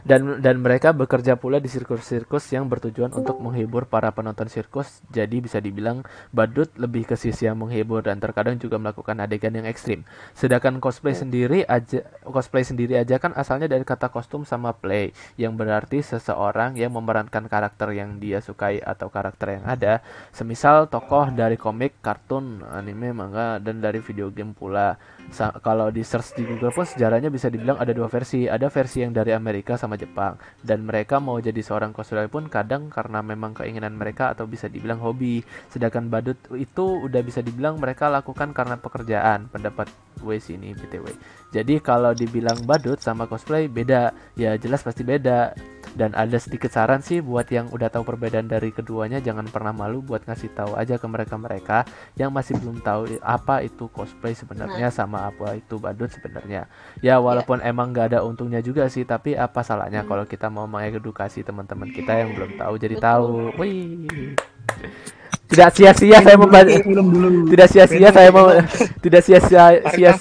dan dan mereka bekerja pula di sirkus-sirkus yang bertujuan untuk menghibur para penonton sirkus. Jadi bisa dibilang badut lebih ke sisi yang menghibur dan terkadang juga melakukan adegan yang ekstrim. Sedangkan cosplay sendiri aja cosplay sendiri aja kan asalnya dari kata kostum sama play yang berarti seseorang yang memerankan karakter yang dia sukai atau karakter yang ada. Semisal tokoh dari komik, kartun, anime, manga dan dari video game pula. Sa- kalau di search di Google pun sejarahnya bisa dibilang ada dua versi. Ada versi yang dari Amerika sama Jepang. Dan mereka mau jadi seorang cosplayer pun kadang karena memang keinginan mereka atau bisa dibilang hobi. Sedangkan badut itu udah bisa dibilang mereka lakukan karena pekerjaan. Pendapat gue sini btw jadi kalau dibilang badut sama cosplay beda. Ya jelas pasti beda. Dan ada sedikit saran sih buat yang udah tahu perbedaan dari keduanya jangan pernah malu buat ngasih tahu aja ke mereka-mereka yang masih belum tahu apa itu cosplay sebenarnya sama apa itu badut sebenarnya. Ya walaupun emang nggak ada untungnya juga sih tapi apa salahnya kalau kita mau mengedukasi teman-teman kita yang belum tahu jadi tahu. Wih. Tidak sia-sia saya membaca Tidak sia-sia saya mau tidak sia-sia sia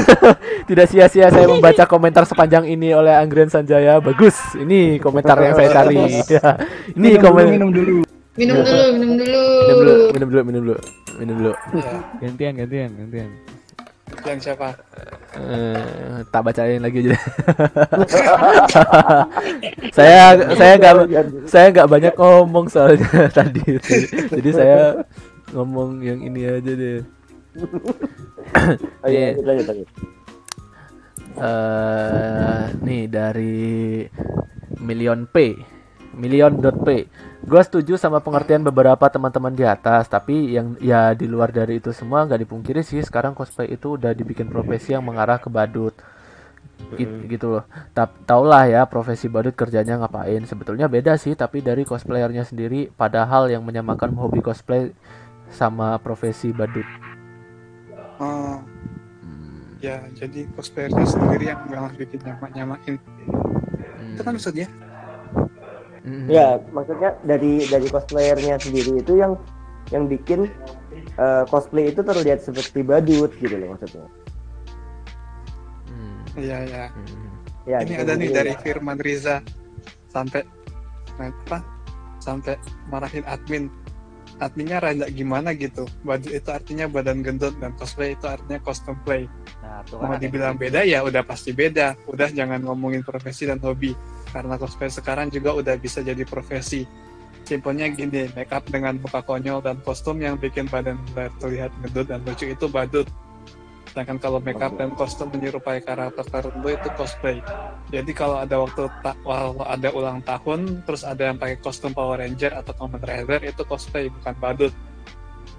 tidak sia-sia saya membaca komentar sepanjang ini oleh Anggren Sanjaya. Bagus. Ini komentar yang saya cari. Ini komen minum dulu Minum dulu, minum dulu. minum dulu, minum dulu, minum dulu. Minum dulu. Gantian, gantian, gantian. Yang siapa? Eh, tak bacain lagi aja. saya saya nggak saya nggak banyak ngomong soalnya tadi itu. Jadi saya ngomong yang ini aja deh. Ayo, Nih, lanjut, lanjut, lanjut. eh, nih dari Million P, Million.p. Gue setuju sama pengertian beberapa teman-teman di atas, tapi yang ya di luar dari itu semua nggak dipungkiri sih sekarang cosplay itu udah dibikin profesi yang mengarah ke badut. Git- gitu loh. Tap taulah ya profesi badut kerjanya ngapain. Sebetulnya beda sih, tapi dari cosplayernya sendiri padahal yang menyamakan hobi cosplay sama profesi badut. Oh. Ya, jadi cosplayernya sendiri yang malah bikin nyamak-nyamakin. Itu kan maksudnya? Ya, maksudnya dari dari cosplayernya sendiri itu yang yang bikin eh, cosplay itu terlihat seperti badut gitu loh maksudnya. Iya, iya. Ya, Ini gitu. ada nih dari ya. Firman Riza sampai apa? Sampai marahin admin. Adminnya rada gimana gitu. Badut itu artinya badan gendut dan cosplay itu artinya custom play. Nah, Mau kan dibilang beda ya udah pasti beda. Udah jangan ngomongin profesi dan hobi. Karena cosplay sekarang juga udah bisa jadi profesi. Simpelnya gini, make up dengan muka konyol dan kostum yang bikin badan terlihat gendut dan lucu itu badut. Sedangkan kalau make up dan kostum menyerupai karakter tertentu itu cosplay. Jadi kalau ada waktu ta- kalau ada ulang tahun, terus ada yang pakai kostum Power Ranger atau Kamen Rider itu cosplay bukan badut.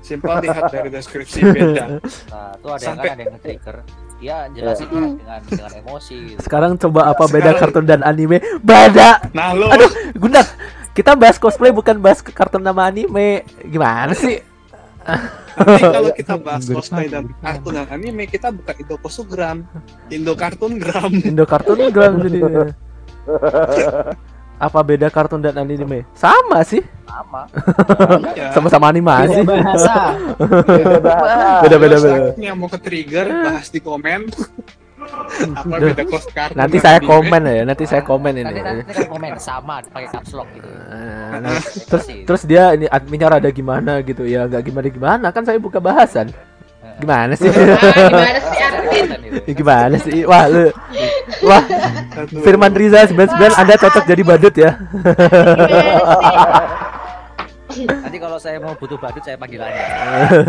Simpel lihat dari deskripsi beda. Nah, tuh ada yang Sampai- kan ada yang nge-trigger. Dia jelasin dengan dengan emosi gitu. Sekarang coba apa beda kartun dan anime? Beda. Nah, lo. Aduh, Gundar. Kita bahas cosplay bukan bahas kartun nama anime. Gimana sih? Nanti kalau kita bahas cosplay dan kartun dan anime, kita bukan Indo Kosugram, Indo Kartun Gram. Indo kartun gram jadinya. Apa beda kartun dan anime? Sama sih. Sama. Iya. Sama-sama animasi. Beda bahasa. Beda beda beda. Yang mau ke trigger, bahas di komen. Apa beda kos kartun Nanti saya anime? komen ya, nanti saya komen ini. Nanti nanti kan komen sama pakai caps lock gitu. Nah, terus terus dia ini adminnya rada gimana gitu ya nggak gimana gimana kan saya buka bahasan gimana sih gimana sih? Ya, gimana sih wah lu wah Firman Riza 99 anda cocok jadi badut ya Nanti kalau saya mau butuh badut saya panggil Anda.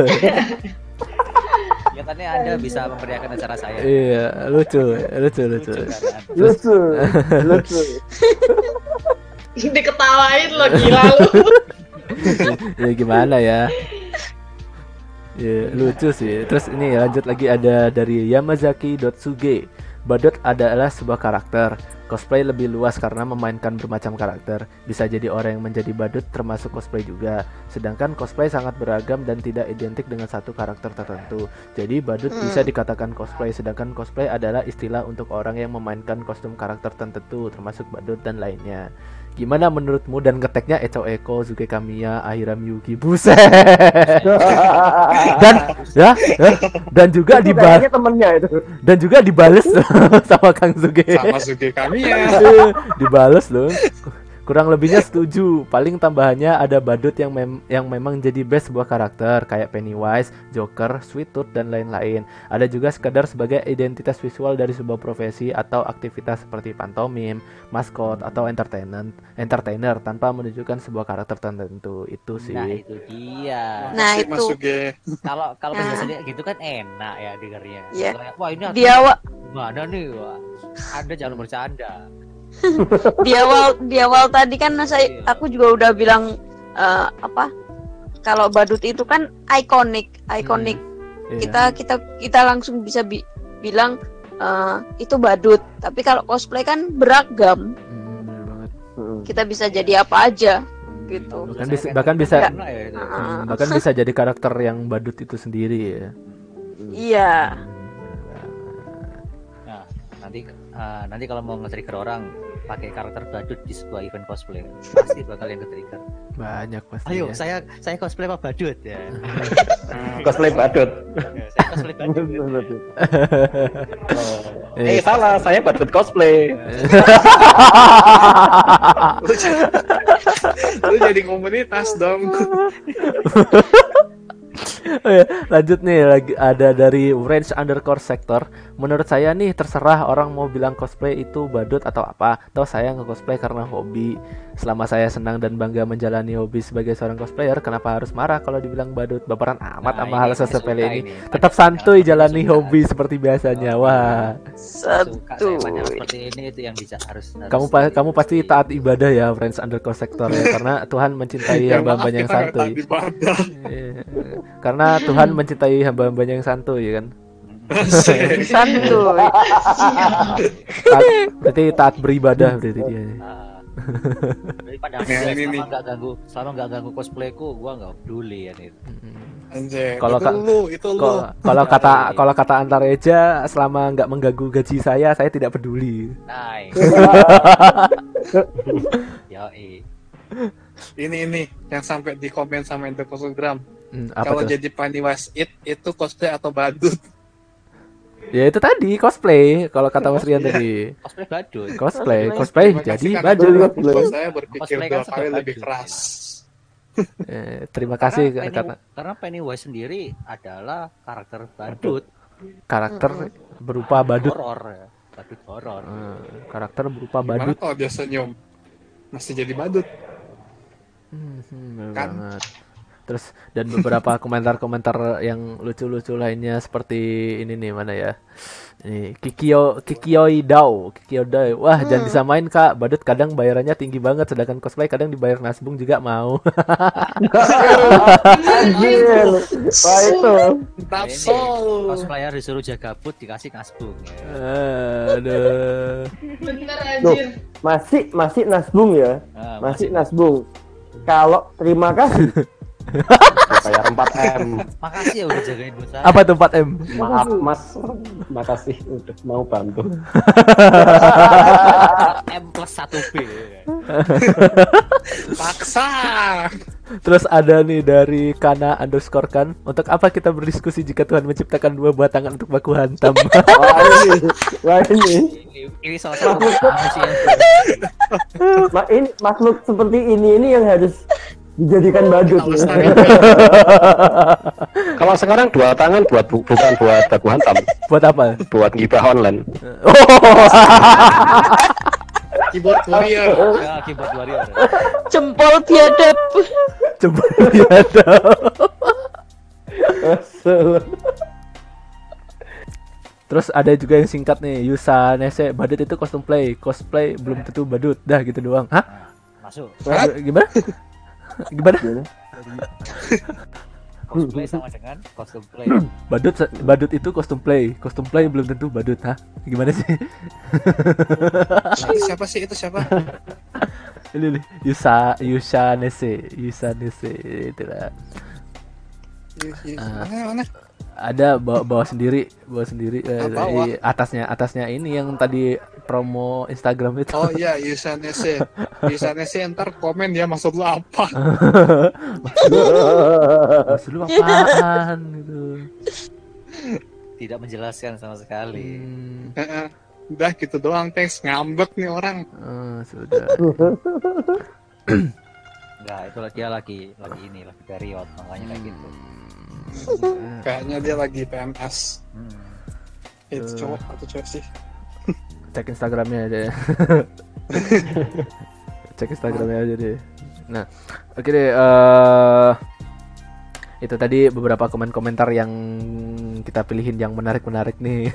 Kelihatannya Anda bisa memeriahkan acara saya. iya lucu lucu lucu Lucu, lucu. Diketawain lo gila lu. ya gimana ya Ya, lucu sih. Terus ini lanjut lagi ada dari Yamazaki.suge. Badut adalah sebuah karakter. Cosplay lebih luas karena memainkan bermacam karakter. Bisa jadi orang yang menjadi badut termasuk cosplay juga. Sedangkan cosplay sangat beragam dan tidak identik dengan satu karakter tertentu. Jadi badut Hmm. bisa dikatakan cosplay sedangkan cosplay adalah istilah untuk orang yang memainkan kostum karakter tertentu termasuk badut dan lainnya. Gimana menurutmu dan ngeteknya Echo Eko, Zuke Kamiya, Ahiram Yuki, buset. dan ya, ya, dan juga dibahas kayaknya temennya itu. dan juga dibales sama Kang Zuge. Sama Zuge Kamiya. Dibales loh. Kurang lebihnya setuju. Paling tambahannya ada badut yang mem- yang memang jadi best sebuah karakter kayak Pennywise, Joker, Sweet Tooth dan lain-lain. Ada juga sekadar sebagai identitas visual dari sebuah profesi atau aktivitas seperti pantomim, maskot atau entertainer, entertainer tanpa menunjukkan sebuah karakter tertentu. Itu sih. Nah itu dia. Nah, Masih itu. ge. Kalau kalau Nah. penjelasannya gitu kan enak ya dengarnya. Iya. Kayak, Wah ini Dia, Wak. Mana nih? Wah. Anda jangan bercanda. di awal di awal tadi kan saya aku juga udah bilang eh, apa kalau badut itu kan ikonik ikonik. Iya. kita kita kita langsung bisa bi- bilang eh, itu badut. Tapi kalau cosplay kan beragam. Kita bisa jadi apa aja gitu. Bahkan bisa bahkan bisa Hmm, bahkan bisa jadi karakter yang badut itu sendiri ya. Iya. Nah, nanti eh, nanti kalau mau nge-trigger orang pakai karakter badut di sebuah event cosplay pasti bakal yang ke-trigger. banyak pasti Ayo, ya. saya saya cosplay apa badut ya. Cosplay badut. Ya, saya cosplay badut. Eh salah, saya badut cosplay. lu, jadi, lu jadi komunitas dong. Oh ya, lanjut nih lagi ada dari range underscore sector. Menurut saya nih terserah orang mau bilang cosplay itu badut atau apa. Atau saya nge-cosplay karena hobi. Selama saya senang dan bangga menjalani hobi sebagai seorang cosplayer, kenapa harus marah kalau dibilang badut? Baperan amat Nah, sama ini hal yang sesepele saya ini. suka ini. Tetap santuy jalani hobi seperti biasanya. Wah. Suka saya banyak seperti ini itu yang bisa harus, harus Kamu pa- kamu pasti taat ibadah ya range underscore sector ya karena Tuhan mencintai Ya, hamba-hambanya yang kita nggak santuy. Karena Tuhan mencintai hamba-hambanya yang santuy ya kan. santuy Taat, berarti taat beribadah berarti dia. daripada Nah, dia ini selama nih. nggak ganggu selama nggak ganggu cosplayku gua nggak peduli ya itu. Anjay, Kalau itu ka- lu, itu lu. kalau- kata kalau kata Antareja selama nggak mengganggu gaji saya saya tidak peduli. Nice. Yoi. Ini ini yang sampai di komen sama Instagram. Hmm, apa Kalau jadi Pennywise It itu cosplay atau badut? Ya itu tadi cosplay kalau kata Mas Rian tadi. Cosplay badut. Cosplay, cosplay jadi badut. saya berpikir Cosplay dua kan kali lebih badut. keras. Eh, terima kasih karena, karena Penny- karena Pennywise sendiri adalah karakter badut. karakter berupa badut. Horor ya. Badut horor. Eh, karakter berupa Gimana badut. kalau dia senyum? Masih jadi badut. Hmm, bener Kan? banget. Terus dan beberapa komentar-komentar yang lucu-lucu lainnya seperti ini nih mana ya? Nih Kikio Kikioi Dao, Kikio Dao. Wah, jangan disamain Kak. Badut kadang bayarannya tinggi banget sedangkan cosplay kadang dibayar nasbung juga mau. Anjir. Wah itu. Ini, Cosplayer disuruh jaga but dikasih kasbung. Ya. Aduh. Bener Loh, anjir. masih masih nasbung ya. Ah, masih nasbung. Kalau terima kasih bayar 4 m. Makasih ya udah jagain buat saya. Apa tuh 4M? Maaf Mas, makasih udah mau bantu. M plus 1 B. Paksa. Terus ada nih dari Kana underscore kan Untuk apa kita berdiskusi jika Tuhan menciptakan dua buah tangan untuk baku hantam Wah ini, wah ini. Ini, ini salah satu. Ma, ini makhluk seperti ini ini yang harus dijadikan badut. Kalau sekarang dua tangan buat bu- bukan buat baku hantam, Buat apa? buat gibah online. Keyboard warrior. Ya, keyboard warrior. jempol biadab Coba lihat Terus ada juga yang singkat nih Yusa Nese Badut itu kostum play Cosplay belum tentu badut Dah gitu doang Hah? Masuk. Gimana? Gimana? Cosplay sama dengan kostum play. Badut badut itu kostum play Kostum play belum tentu badut Hah? Gimana sih? itu siapa sih itu siapa? Ini nih Yusa Yusa Nese Yusa Nese Itulah Ah. Mana mana? Ada bawa bawa sendiri bawa sendiri eh, bawa. di atasnya atasnya ini yang tadi promo Instagram itu Oh iya, Yusanese. Yusanese ntar komen ya maksud lu apa? maksud lu apaan gitu Tidak menjelaskan sama sekali. Heeh. Udah gitu doang, thanks. Ngambek nih orang. Eh, sudah Enggak, itu dia lagi lagi ini lagi period makanya kayak gitu. Kayaknya dia lagi PMS. Hmm. Itu Eh. cowok atau cewek sih? cek Instagramnya aja ya. cek Instagramnya aja deh nah oke deh eh itu tadi beberapa komen-komentar yang kita pilihin yang menarik-menarik nih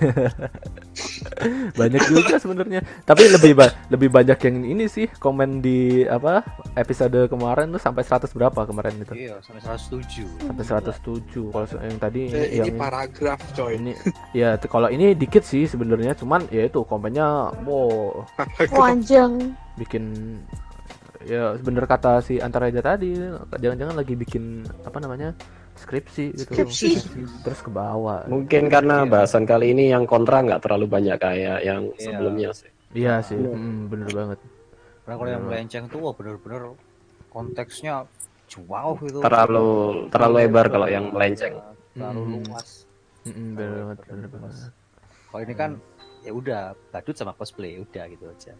banyak juga sebenarnya tapi lebih ba- lebih banyak yang ini sih komen di apa episode kemarin tuh sampai 100 berapa kemarin itu Iya, sampai 107. sampai 107 kalau yang tadi Eh, yang ini paragraf coy. ini ya kalau ini dikit sih sebenarnya cuman ya itu komennya wow Panjang. bikin ya bener kata si antara aja tadi jangan-jangan lagi bikin apa namanya skripsi gitu Skripsi. terus ke bawah Mungkin karena bahasan kali ini yang kontra nggak terlalu banyak kayak yang Iya. sebelumnya sih. iya sih mm, bener banget Karena kalau yang melenceng tuh wah bener-bener konteksnya jauh gitu. Terlalu terlalu lebar kalau yang melenceng. Terlalu Hmm. luas. Mm-mm, bener banget bener banget Kalau ini kan ya udah badut sama cosplay udah gitu aja.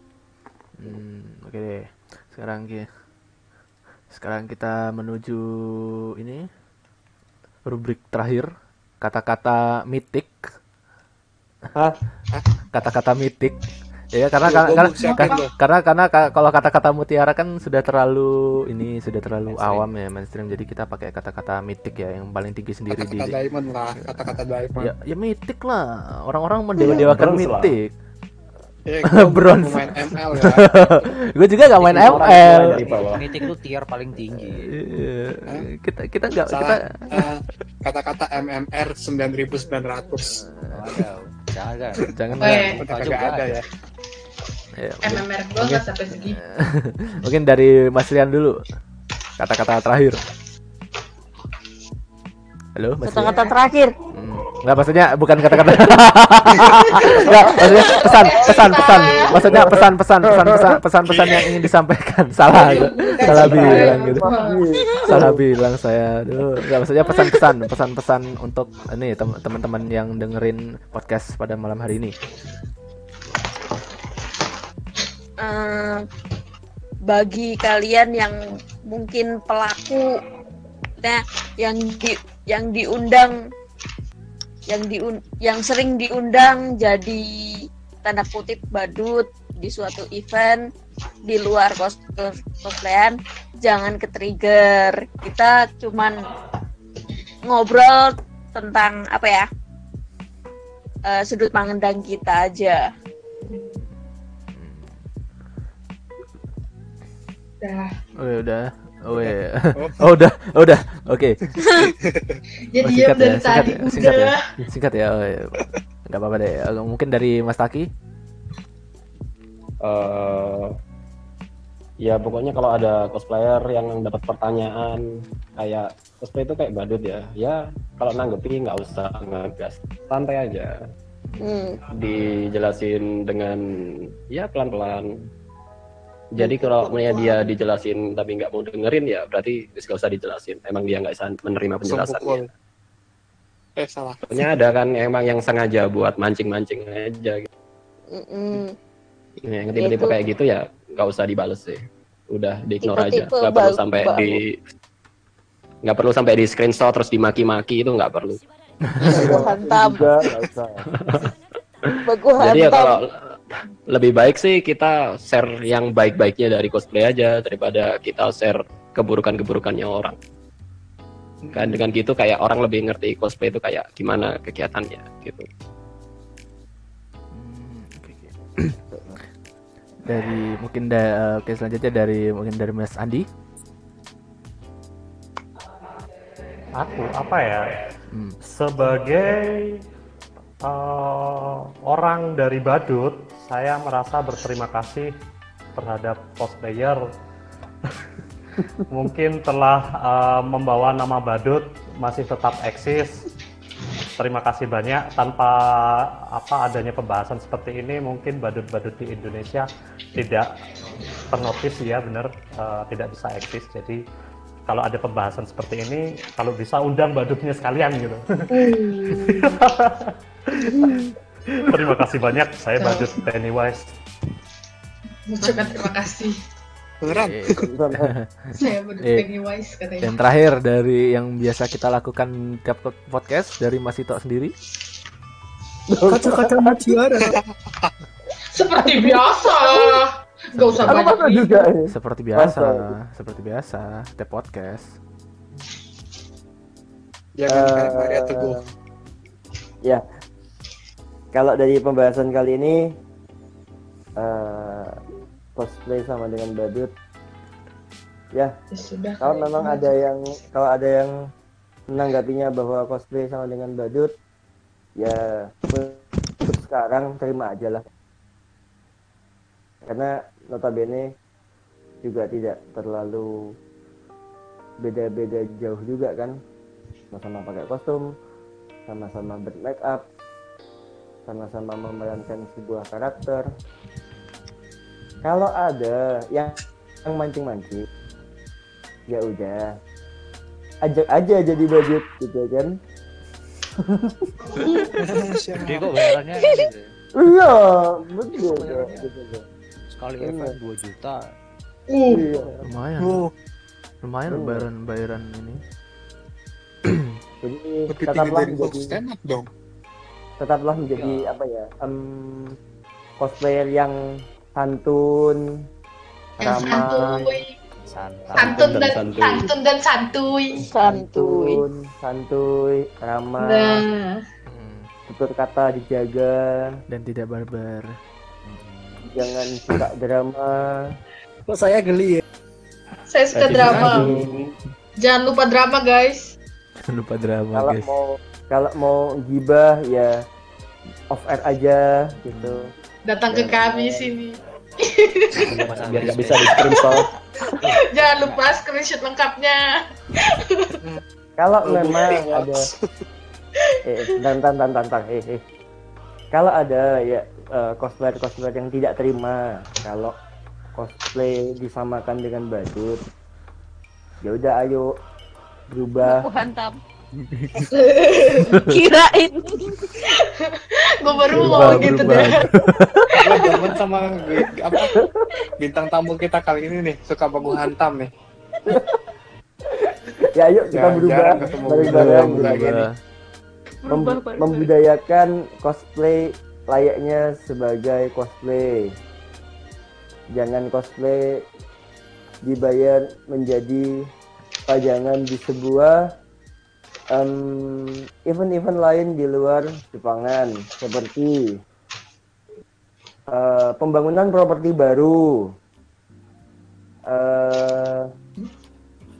Hmm, oke deh. Sekarang ki sekarang kita menuju ini rubrik terakhir kata-kata mitik. Kata-kata mitik. Ya karena Lu karena ngomong karena, karena, karena karena ka- kalau kata-kata mutiara kan sudah terlalu ini sudah terlalu awam ya mainstream jadi kita pakai kata-kata mitik ya yang paling tinggi sendiri di Kata-kata diamond lah, kata-kata diamond. ya ya mitik lah orang-orang mendewa-dewakan bronze lah. mitik Eh, bukan bronze pemain ML ya. gue juga gak main ML. Mitik tuh tier paling tinggi. Iya. kita kita nggak kita. Eh, kata-kata MMR 9900. Waduh, jangan. jangan. Udah Maju kagak nggak ada ya. Ya, mungkin, MMR gua nggak sampai segitu. mungkin dari Mas Rian dulu kata-kata terakhir halo? Kata-kata terakhir. Hmm. nggak maksudnya bukan kata-kata. Nggak maksudnya pesan pesan pesan. Maksudnya pesan pesan pesan pesan pesan pesan yang ingin disampaikan. Salah salah bilang gitu. Salah bilang saya. Aduh, nggak maksudnya pesan pesan pesan pesan untuk ini tem- teman-teman yang dengerin podcast pada malam hari ini. Eh, bagi kalian yang mungkin pelaku nah yang di yang diundang yang diun yang sering diundang jadi tanda kutip badut di suatu event di luar cosplayan jangan ke trigger kita cuman ngobrol tentang apa ya eh, sudut pandang kita aja Dah. Oh ya udah. Oh ya. Oh udah, oh, udah. Oke. Ya Oh, diam singkat dari singkat tadi, ya, singkat ya. Singkat ya. Oh, ya. Gak apa-apa deh. Eh, Mungkin dari Mas Taki. eh ya pokoknya kalau ada cosplayer yang dapat pertanyaan kayak cosplay itu kayak badut ya ya kalau nanggepi nggak usah ngegas santai aja Hmm. dijelasin dengan ya pelan-pelan jadi kalau punya dia dijelasin tapi nggak mau dengerin ya berarti nggak usah dijelasin emang dia nggak bisa menerima penjelasannya. Eh salah. Pokoknya ada kan emang yang sengaja buat mancing-mancing aja gitu. Mm-mm. yang tipe-tipe kayak gitu ya nggak usah dibales sih udah di ignore aja nggak perlu sampai di nggak perlu sampai di screenshot terus dimaki-maki itu nggak perlu Baku hantam. Juga jadi ya hantam. kalau lebih baik sih kita share yang baik-baiknya dari cosplay aja daripada kita share keburukan-keburukannya orang kan dengan gitu kayak orang lebih ngerti cosplay itu kayak gimana kegiatannya gitu Dari mungkin da oke selanjutnya dari mungkin dari Mas Andi. Aku apa ya? Hmm. Sebagai eh, orang dari Badut, saya merasa berterima kasih terhadap cosplayer. Mungkin telah eh, membawa nama Badut masih tetap eksis. Terima kasih banyak. Tanpa apa adanya pembahasan seperti ini, mungkin badut-badut di Indonesia tidak ternotis ya benar eh, tidak bisa eksis. Jadi kalau ada pembahasan seperti ini, kalau bisa undang badutnya sekalian gitu. Terima kasih banyak. Saya badut Pennywise. Mengucapkan terima kasih. Beneran? Saya badut Eh, Pennywise katanya. Dan terakhir dari yang biasa kita lakukan tiap podcast dari Mas Ito sendiri. Kata-kata mutiara. Seperti biasa. Gak usah Aku banyak. juga ya. Seperti biasa, Masa. seperti biasa, tiap podcast. Eh, kayak Maria Teguh. Ya. Kalau dari pembahasan kali ini eh cosplay sama dengan badut. Ya Ya sudah. kalau memang ada yang kalau ada yang menanggapinya bahwa cosplay sama dengan badut ya untuk sekarang terima aja lah. Karena notabene juga tidak terlalu beda-beda jauh juga kan. Sama-sama pakai kostum sama-sama bermake up sama-sama memerankan sebuah karakter kalau ada yang yang mancing-mancing ya udah ajak aja jadi badut gitu kan Gede kok bayarannya. iya betul Sekali Bener. event 2 juta. Iya. lumayan Oh. lumayan bayaran bayaran ini jadi Lebih tinggi dari box stand up dong. Tetaplah menjadi apa ya em, cosplayer yang santun Yang ramah santuy. Santai. Santun dan dan santuy. santun dan santuy. Santuy. santun santuy ramah Nah, tutur kata dijaga dan tidak barbar jangan suka drama Kok saya geli ya? saya suka drama. lagi. Jangan lupa drama guys. jangan lupa drama kalau guys mau kalau mau gibah ya off air aja gitu Datang ke kami sini. biar nggak bisa di screenshot Jangan lupa screenshot lengkapnya. kalau memang ada eh tan tan tan tan tan, eh, eh. kalau ada ya cosplayer cosplayer yang tidak terima kalau cosplay disamakan dengan badut ya udah ayo berubah Aku hantam. Kirain. Gue baru mau gitu berubah. deh. Gue demen sama apa bintang tamu kita kali ini nih suka baku hantam nih. ya ayo kita Jarang- berubah bareng-bareng. Berubah. Mem- membudayakan cosplay layaknya sebagai cosplay jangan cosplay dibayar menjadi pajangan di sebuah em, event-event lain di luar Jepangan seperti eh, pembangunan properti baru. Eh,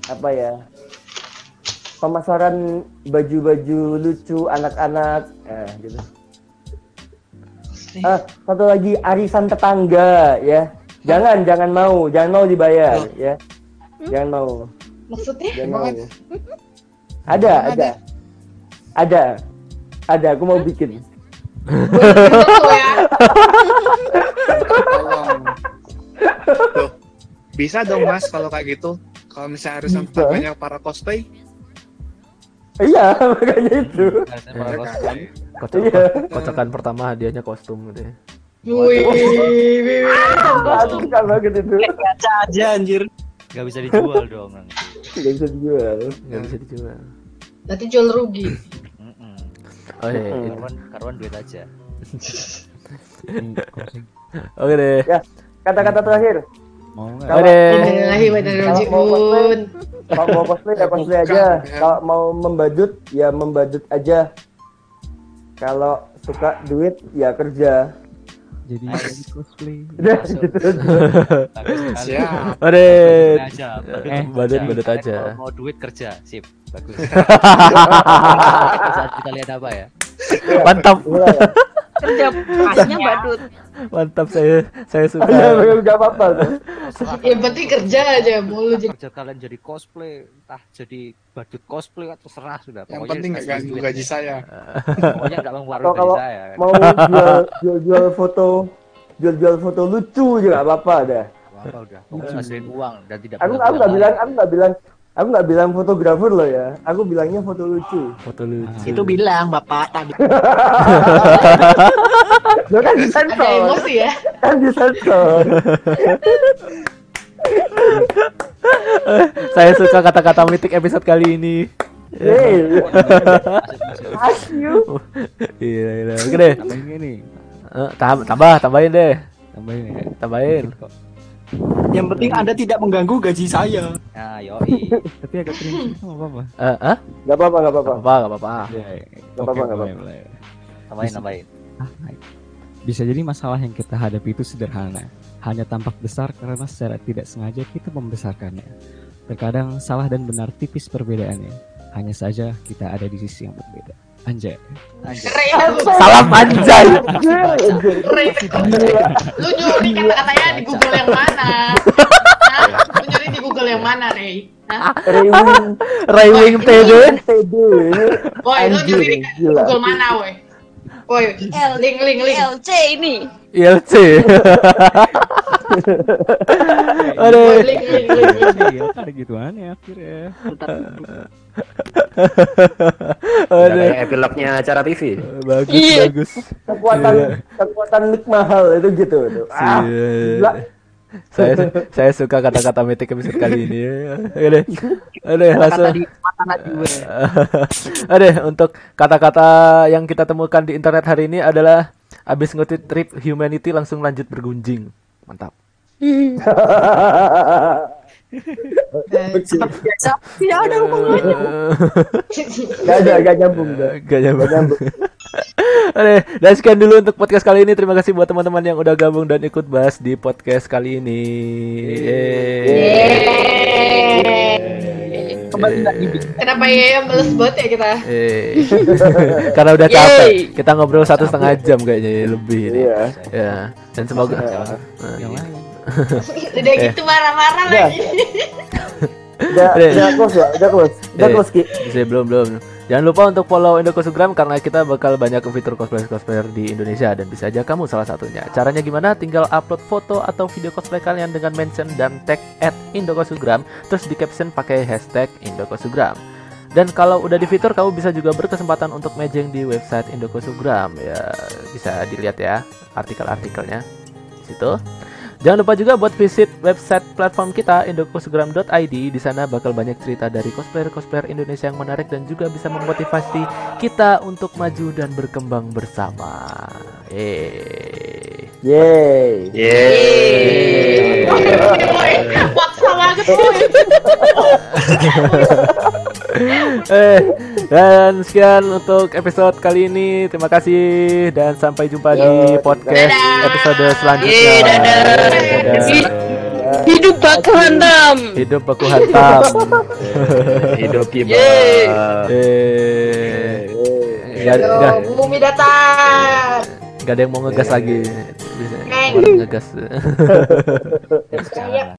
apa ya? Pemasaran baju-baju lucu anak-anak eh, gitu. Ah satu lagi arisan tetangga ya. Jangan jangan mau jangan mau dibayar ya. Jangan mau. Maksudnya? jangan mau ada ada ada ada aku mau bikin. Tuh. Bisa dong mas kalau kayak gitu. Kalau misalnya arisan Bisa. tetangganya para cosplay, iya makanya itu kan? Kocok, Iya. kocokan pertama hadiahnya kostum gitu ya. Wih, wih, wih. Aduh, suka banget itu Kaca aja anjir. Gak bisa dijual dong nanti. nggak bisa dijual Nggak bisa dijual. Nanti jual rugi. Mm-mm. Oh iya. Iya. Karuan, karuan duit aja. Oke deh. ya kata-kata terakhir Mau nggak? Oke. Wa inna ilaihi Kalau mau raji'un. kalau mau cosplay ya cosplay aja kalau mau membadut ya membadut aja kalau suka duit ya kerja Jadi cosplay. udah gitu. Siap. Eh, badut, badut Kalian aja. Mau duit kerja, sip. Bagus. Saat kita lihat apa ya? Mantap. Ya. Kerja pasnya badut. Mantap saya saya suka. Nggak apa-apa tuh. Yang penting kerja aja mulu jadi Kerja kalian jadi cosplay, entah jadi badut cosplay atau serah sudah. Yang penting nggak ganggu gaji saya. Pokoknya nggak kalau gaji saya. mau jual jual jual foto jual jual foto lucu juga nggak apa-apa dah Apa udah? Pokoknya ngasilin uang dan tidak aku nggak bilang aku nggak bilang aku nggak bilang fotografer loh ya aku bilangnya foto lucu Foto lucu. Itu bilang bapak tadi. lo kan ada disensor emosi ya. kan disensor saya suka kata-kata mitik episode kali ini. Yeay. Masuk, masuk. Asyu. Iya, iya. Oke deh. Tambahin nih? Eh, tam- tambah, tambahin deh. Tambahin ya. Tambahin. Yang penting Anda tidak mengganggu gaji saya. Nah, yoi. Tapi agak cringe nggak apa-apa. Eh, ah? nggak apa-apa nggak apa-apa Apa, enggak apa-apa. Ya, Nggak apa-apa, nggak mulai, apa-apa. mulai. Tambahin, tambahin. Ah. Bisa jadi masalah yang kita hadapi itu sederhana, hanya tampak besar karena secara tidak sengaja kita membesarkannya. Terkadang salah dan benar tipis perbedaannya, hanya saja kita ada di sisi yang berbeda. Anjay. Salam anjay. Ray, lu nyuri kata-katanya di Google yang mana? Hah? Lu nyuri di Google yang mana, Ray? Hah? Raywing Raywing TD. TD. Woi, lu nyuri di. Google mana, woi? Woi, link, link, link. LC ini. ILC. Aduh. Link, link, link, link. Iya, kan gitu aneh akhirnya. Kayak epilognya acara TV. Bagus, Iya. bagus. Kekuatan Iya. kekuatan mic mahal itu gitu tuh. Ah, Iya. gila. saya saya suka kata-kata metik episode kali ini. Aduh, aduh langsung. Aduh, untuk kata-kata yang kita temukan di internet hari ini adalah abis ngutip trip humanity langsung lanjut bergunjing. Mantap. Biasa tidak ada hubungannya. Gak ada, gak nyambung. Gak. Gak nyambung. Gak nyambung. Oke, dan sekian dulu untuk podcast kali ini. Terima kasih buat teman-teman yang udah gabung dan ikut bahas di podcast kali ini. Kembali lagi Big. Kenapa ya males banget ya kita? Eh, karena udah capek. Kita ngobrol satu setengah jam kayaknya ya, lebih ini. Iya. Ya, dan semoga. Nah, Yang iya. lain. Udah Eh. gitu marah-marah Udah. lagi. Udah, Udah. udah close ya, udah close. Udah Eh, close Ki. bisa, belum belum. Jangan lupa untuk follow Indokosugram karena kita bakal banyak fitur cosplayer-cosplayer di Indonesia dan bisa aja kamu salah satunya. Caranya gimana? Tinggal upload foto atau video cosplay kalian dengan mention dan tag at Indokosugram terus di caption pakai hashtag Indokosugram. Dan kalau udah di fitur kamu bisa juga berkesempatan untuk mejeng di website Indokosugram ya bisa dilihat ya artikel-artikelnya di situ. Jangan lupa juga buat visit website platform kita indokosugram.id. Di sana bakal banyak cerita dari cosplayer-cosplayer Indonesia yang menarik dan juga bisa memotivasi kita untuk maju dan berkembang bersama. Eh. Yeay. Yeay. Paksa banget eh, dan sekian untuk episode kali ini. Terima kasih dan sampai jumpa di podcast episode selanjutnya. Yeay, dadah. Dadah. Hidup baku hantam. Hidup baku hantam. Hidup kibar. Eh. Nggak, Yo, nggak, bumi datar. Nggak ada yang mau ngegas lagi. Bisa Neng. orang ngegas. Kayak